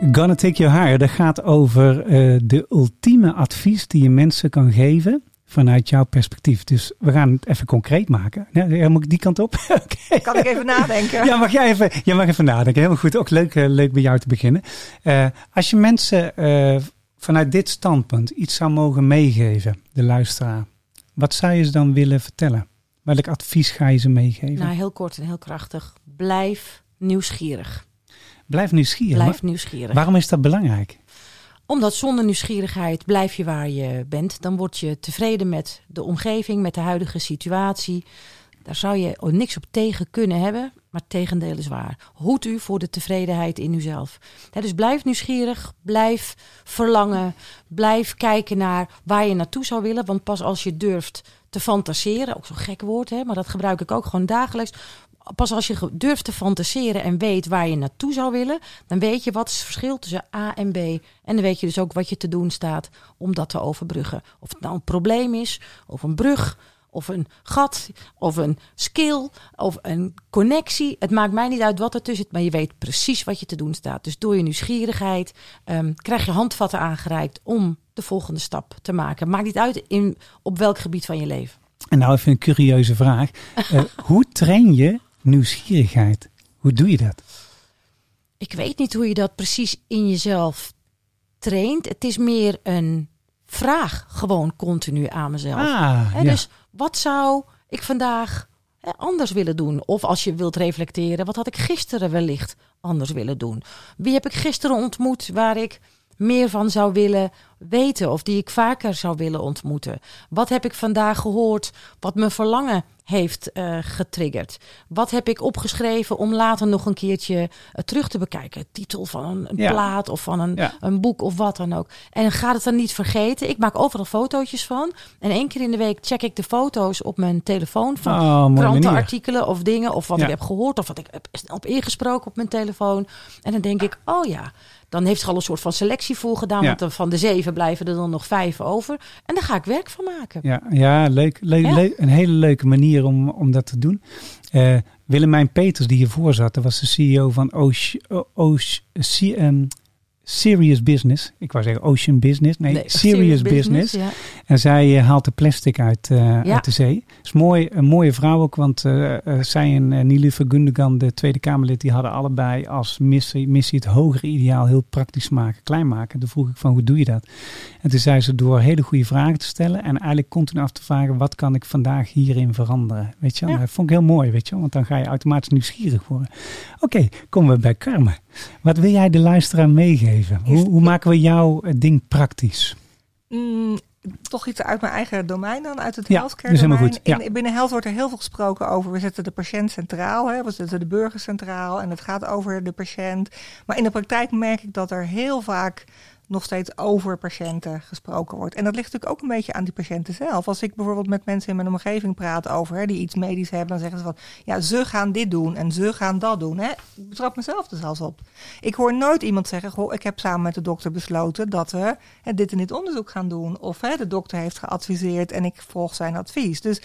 Gonna Take Your Higher, dat gaat over uh, de ultieme advies die je mensen kan geven vanuit jouw perspectief. Dus we gaan het even concreet maken. Ja, moet ik die kant op? okay. Kan ik even nadenken? Ja, mag jij even, jij mag even nadenken. Heel goed. Ook leuk, uh, leuk bij jou te beginnen. Uh, als je mensen vanuit dit standpunt iets zou mogen meegeven, de luisteraar, wat zou je ze dan willen vertellen? Welk advies ga je ze meegeven? Nou, heel kort en heel krachtig. Blijf nieuwsgierig. Blijf nieuwsgierig. Blijf nieuwsgierig. Waarom is dat belangrijk? Omdat zonder nieuwsgierigheid blijf je waar je bent. Dan word je tevreden met de omgeving, met de huidige situatie. Daar zou je niks op tegen kunnen hebben, maar tegendeel is waar. Hoed u voor de tevredenheid in uzelf. dus blijf nieuwsgierig, blijf verlangen, blijf kijken naar waar je naartoe zou willen. Want pas als je durft te fantaseren, ook zo'n gek woord, hè, maar dat gebruik ik ook gewoon dagelijks pas als je durft te fantaseren en weet waar je naartoe zou willen, dan weet je wat is het verschil tussen A en B. En dan weet je dus ook wat je te doen staat om dat te overbruggen. Of het nou een probleem is, of een brug, of een gat, of een skill, of een connectie. Het maakt mij niet uit wat er tussen zit, maar je weet precies wat je te doen staat. Dus door je nieuwsgierigheid um, krijg je handvatten aangereikt om de volgende stap te maken. Maakt niet uit in, op welk gebied van je leven. En nou even een curieuze vraag. Uh, hoe train je nieuwsgierigheid. Hoe doe je dat? Ik weet niet hoe je dat precies in jezelf traint. Het is meer een vraag gewoon continu aan mezelf. Ah, Dus wat zou ik vandaag anders willen doen? Of als je wilt reflecteren, wat had ik gisteren wellicht anders willen doen? Wie heb ik gisteren ontmoet waar ik meer van zou willen weten of die ik vaker zou willen ontmoeten? Wat heb ik vandaag gehoord wat mijn verlangen heeft uh, getriggerd? Wat heb ik opgeschreven om later nog een keertje uh, terug te bekijken? Titel van een, een ja. plaat of van een, ja. een boek of wat dan ook. En ga het dan niet vergeten. Ik maak overal fotootjes van. En één keer in de week check ik de foto's op mijn telefoon van oh, krantenartikelen of dingen. Of wat ik heb gehoord of wat ik heb op ingesproken op mijn telefoon. En dan denk ik, oh ja, dan heeft ze al een soort van selectie voor gedaan. Ja. Want van de zeven blijven er dan nog vijf over. En daar ga ik werk van maken. Ja, ja, leuk, leuk, ja. leuk een hele leuke manier om, om dat te doen. Uh, Willemijn Peters, die hiervoor zat, was de CEO van Ocean, Serious Business. Ik wou zeggen Ocean Business. Nee, nee Serious, serious, Business. ja. En zij uh, haalt de plastic uit, uh, ja. uit de zee. is mooi, een mooie vrouw ook, want uh, zij en uh, Nilufer Gundogan, de Tweede Kamerlid, die hadden allebei als missie, missie het hogere ideaal heel praktisch maken, klein maken. Toen vroeg ik van, hoe doe je dat? En toen zei ze door hele goede vragen te stellen en eigenlijk continu af te vragen, wat kan ik vandaag hierin veranderen? Weet je, ja. dat vond ik heel mooi, weet je, want dan ga je automatisch nieuwsgierig worden. Oké, okay, komen we bij Karma. Wat wil jij de luisteraar meegeven? Hoe, hoe maken we jouw ding praktisch? Mm, toch iets uit mijn eigen domein dan, uit het ja, healthcare domein. Goed. Ja. In, binnen health wordt er heel veel gesproken over, we zetten de patiënt centraal, hè, we zetten de burger centraal en het gaat over de patiënt. Maar in de praktijk merk ik dat er heel vaak nog steeds over patiënten gesproken wordt. En dat ligt natuurlijk ook een beetje aan die patiënten zelf. Als ik bijvoorbeeld met mensen in mijn omgeving praat over hè, die iets medisch hebben, dan zeggen ze van ja, ze gaan dit doen en ze gaan dat doen. Hè. Ik betrap mezelf er zelfs op. Ik hoor nooit iemand zeggen: Goh, ik heb samen met de dokter besloten dat we hè, dit en dit onderzoek gaan doen. Of hè, de dokter heeft geadviseerd en ik volg zijn advies. Dus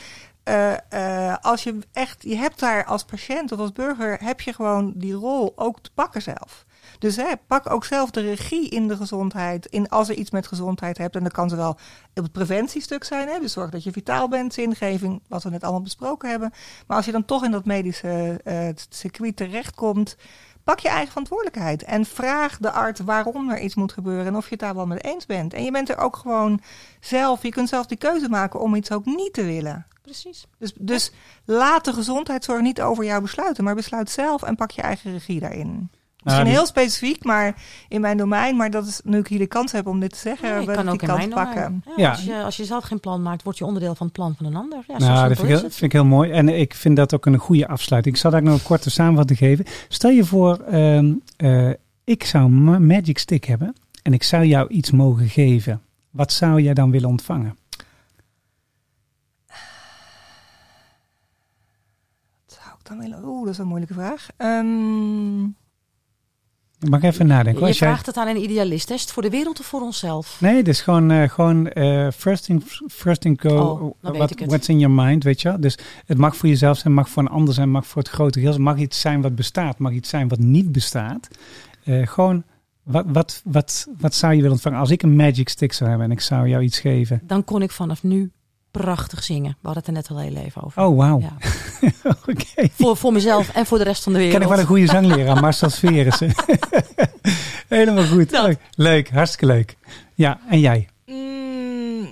uh, uh, als je echt, je hebt daar als patiënt of als burger, heb je gewoon die rol ook te pakken zelf. Dus hè, pak ook zelf de regie in de gezondheid. In, als er iets met gezondheid hebt. En dat kan zowel op het preventiestuk zijn. Hè, dus zorg dat je vitaal bent, zingeving, wat we net allemaal besproken hebben. Maar als je dan toch in dat medische uh, circuit terechtkomt. Pak je eigen verantwoordelijkheid en vraag de arts waarom er iets moet gebeuren en of je het daar wel mee eens bent. En je bent er ook gewoon zelf, je kunt zelf die keuze maken om iets ook niet te willen. Precies. Dus, dus laat de gezondheidszorg niet over jou besluiten, maar besluit zelf en pak je eigen regie daarin. Misschien nou, heel specifiek, maar in mijn domein. Maar dat is nu ik hier de kans heb om dit te zeggen, ja, kan ook die kans pakken. Ja, Als, je, als je zelf geen plan maakt, word je onderdeel van het plan van een ander. Ja, nou, dat vind ik, heel, vind ik, heel, mooi. En ik vind dat ook een goede afsluiting. Ik zal daar nog een korte samenvatting geven. Stel je voor, uh, uh, ik zou een Magic Stick hebben en ik zou jou iets mogen geven. Wat zou jij dan willen ontvangen? Wat zou ik dan willen? Oeh, dat is een moeilijke vraag. Um, Mag ik even nadenken? Je vraagt het aan een idealist. Is het voor de wereld of voor onszelf? Nee, het is gewoon, uh, gewoon uh, first, thing, first thing go. Oh, what, what's in your mind, weet je Dus het mag voor jezelf zijn, mag voor een ander zijn, mag voor het grote geheel. Het mag iets zijn wat bestaat, mag iets zijn wat niet bestaat. Uh, gewoon, wat, wat, wat, wat zou je willen ontvangen? Als ik een magic stick zou hebben en ik zou jou iets geven. Dan kon ik vanaf nu prachtig zingen. We hadden het er net al heel even over. Oh, wauw. Ja. okay. voor, voor mezelf en voor de rest van de wereld. Ken ik wel een goede zangleraar, Marcel Sverissen. Helemaal goed. Leuk. leuk, hartstikke leuk. Ja, en jij? Mm,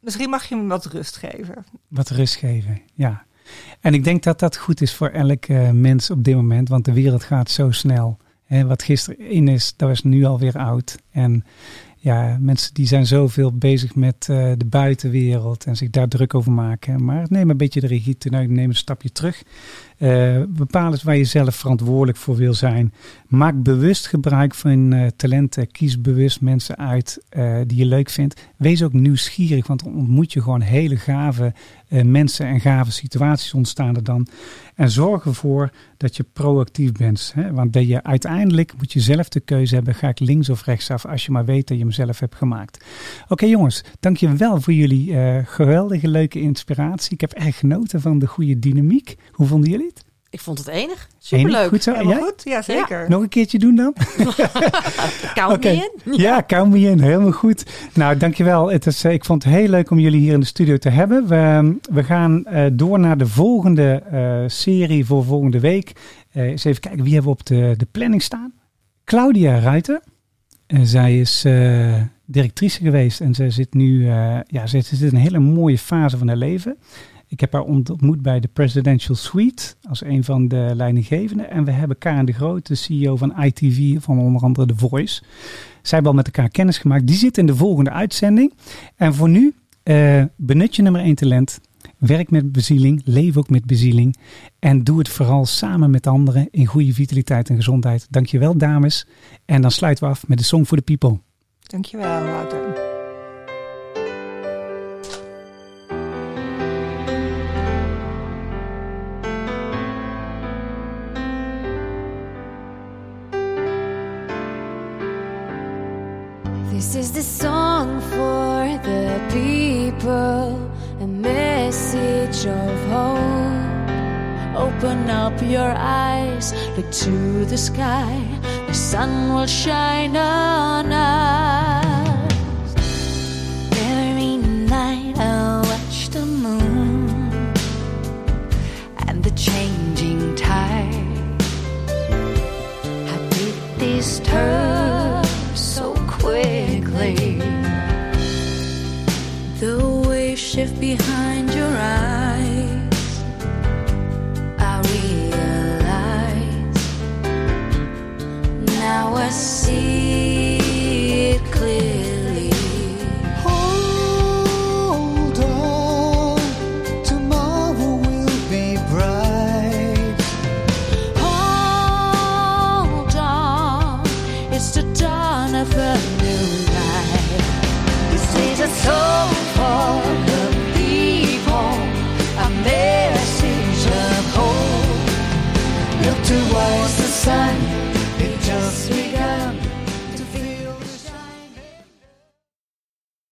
misschien mag je me wat rust geven. Wat rust geven, ja. En ik denk dat dat goed is voor elke uh, mens op dit moment, want de wereld gaat zo snel. Hè, wat gisteren in is, dat is nu alweer oud. En ja, mensen die zijn zoveel bezig met uh, de buitenwereld en zich daar druk over maken. Maar neem een beetje de regie te neem een stapje terug. Uh, bepaal eens waar je zelf verantwoordelijk voor wil zijn. Maak bewust gebruik van uh, talenten. Kies bewust mensen uit die je leuk vindt. Wees ook nieuwsgierig, want dan ontmoet je gewoon hele gave mensen en gave situaties ontstaan er dan. En zorg ervoor dat je proactief bent. Hè? Want ben je, uiteindelijk moet je zelf de keuze hebben: ga ik links of rechts af als je maar weet dat je hem zelf hebt gemaakt. Oké, okay, jongens, dankjewel voor jullie geweldige, leuke inspiratie. Ik heb erg genoten van de goede dynamiek. Hoe vonden jullie? Ik vond het enig. Superleuk. Goed zo. Helemaal goed? Ja, zeker. Nog een keertje doen dan? count okay. me in. Ja, ja count me in. Helemaal goed. Nou, dankjewel. Het is, eh, ik vond het heel leuk om jullie hier in de studio te hebben. We, we gaan uh, door naar de volgende uh, serie voor volgende week. Uh, eens even kijken, wie hebben we op de, de planning staan? Claudia Ruiter. zij is directrice geweest en zij zit nu ja, zij zit in een hele mooie fase van haar leven. Ik heb haar ontmoet bij de Presidential Suite als een van de leidinggevenden. En we hebben Karen de Groot, de CEO van ITV, van onder andere The Voice. Zij hebben al met elkaar kennis gemaakt. Die zit in de volgende uitzending. En voor nu, eh, benut je nummer 1 talent. Werk met bezieling, leef ook met bezieling. En doe het vooral samen met anderen in goede vitaliteit en gezondheid. Dankjewel dames. En dan sluiten we af met de Song for the People. Dankjewel Wouter. of hope. Open up your eyes, look to the sky, the sun will shine on us. Every night I watch the moon and the changing tide. How did this turn so quickly? The waves shift behind sun.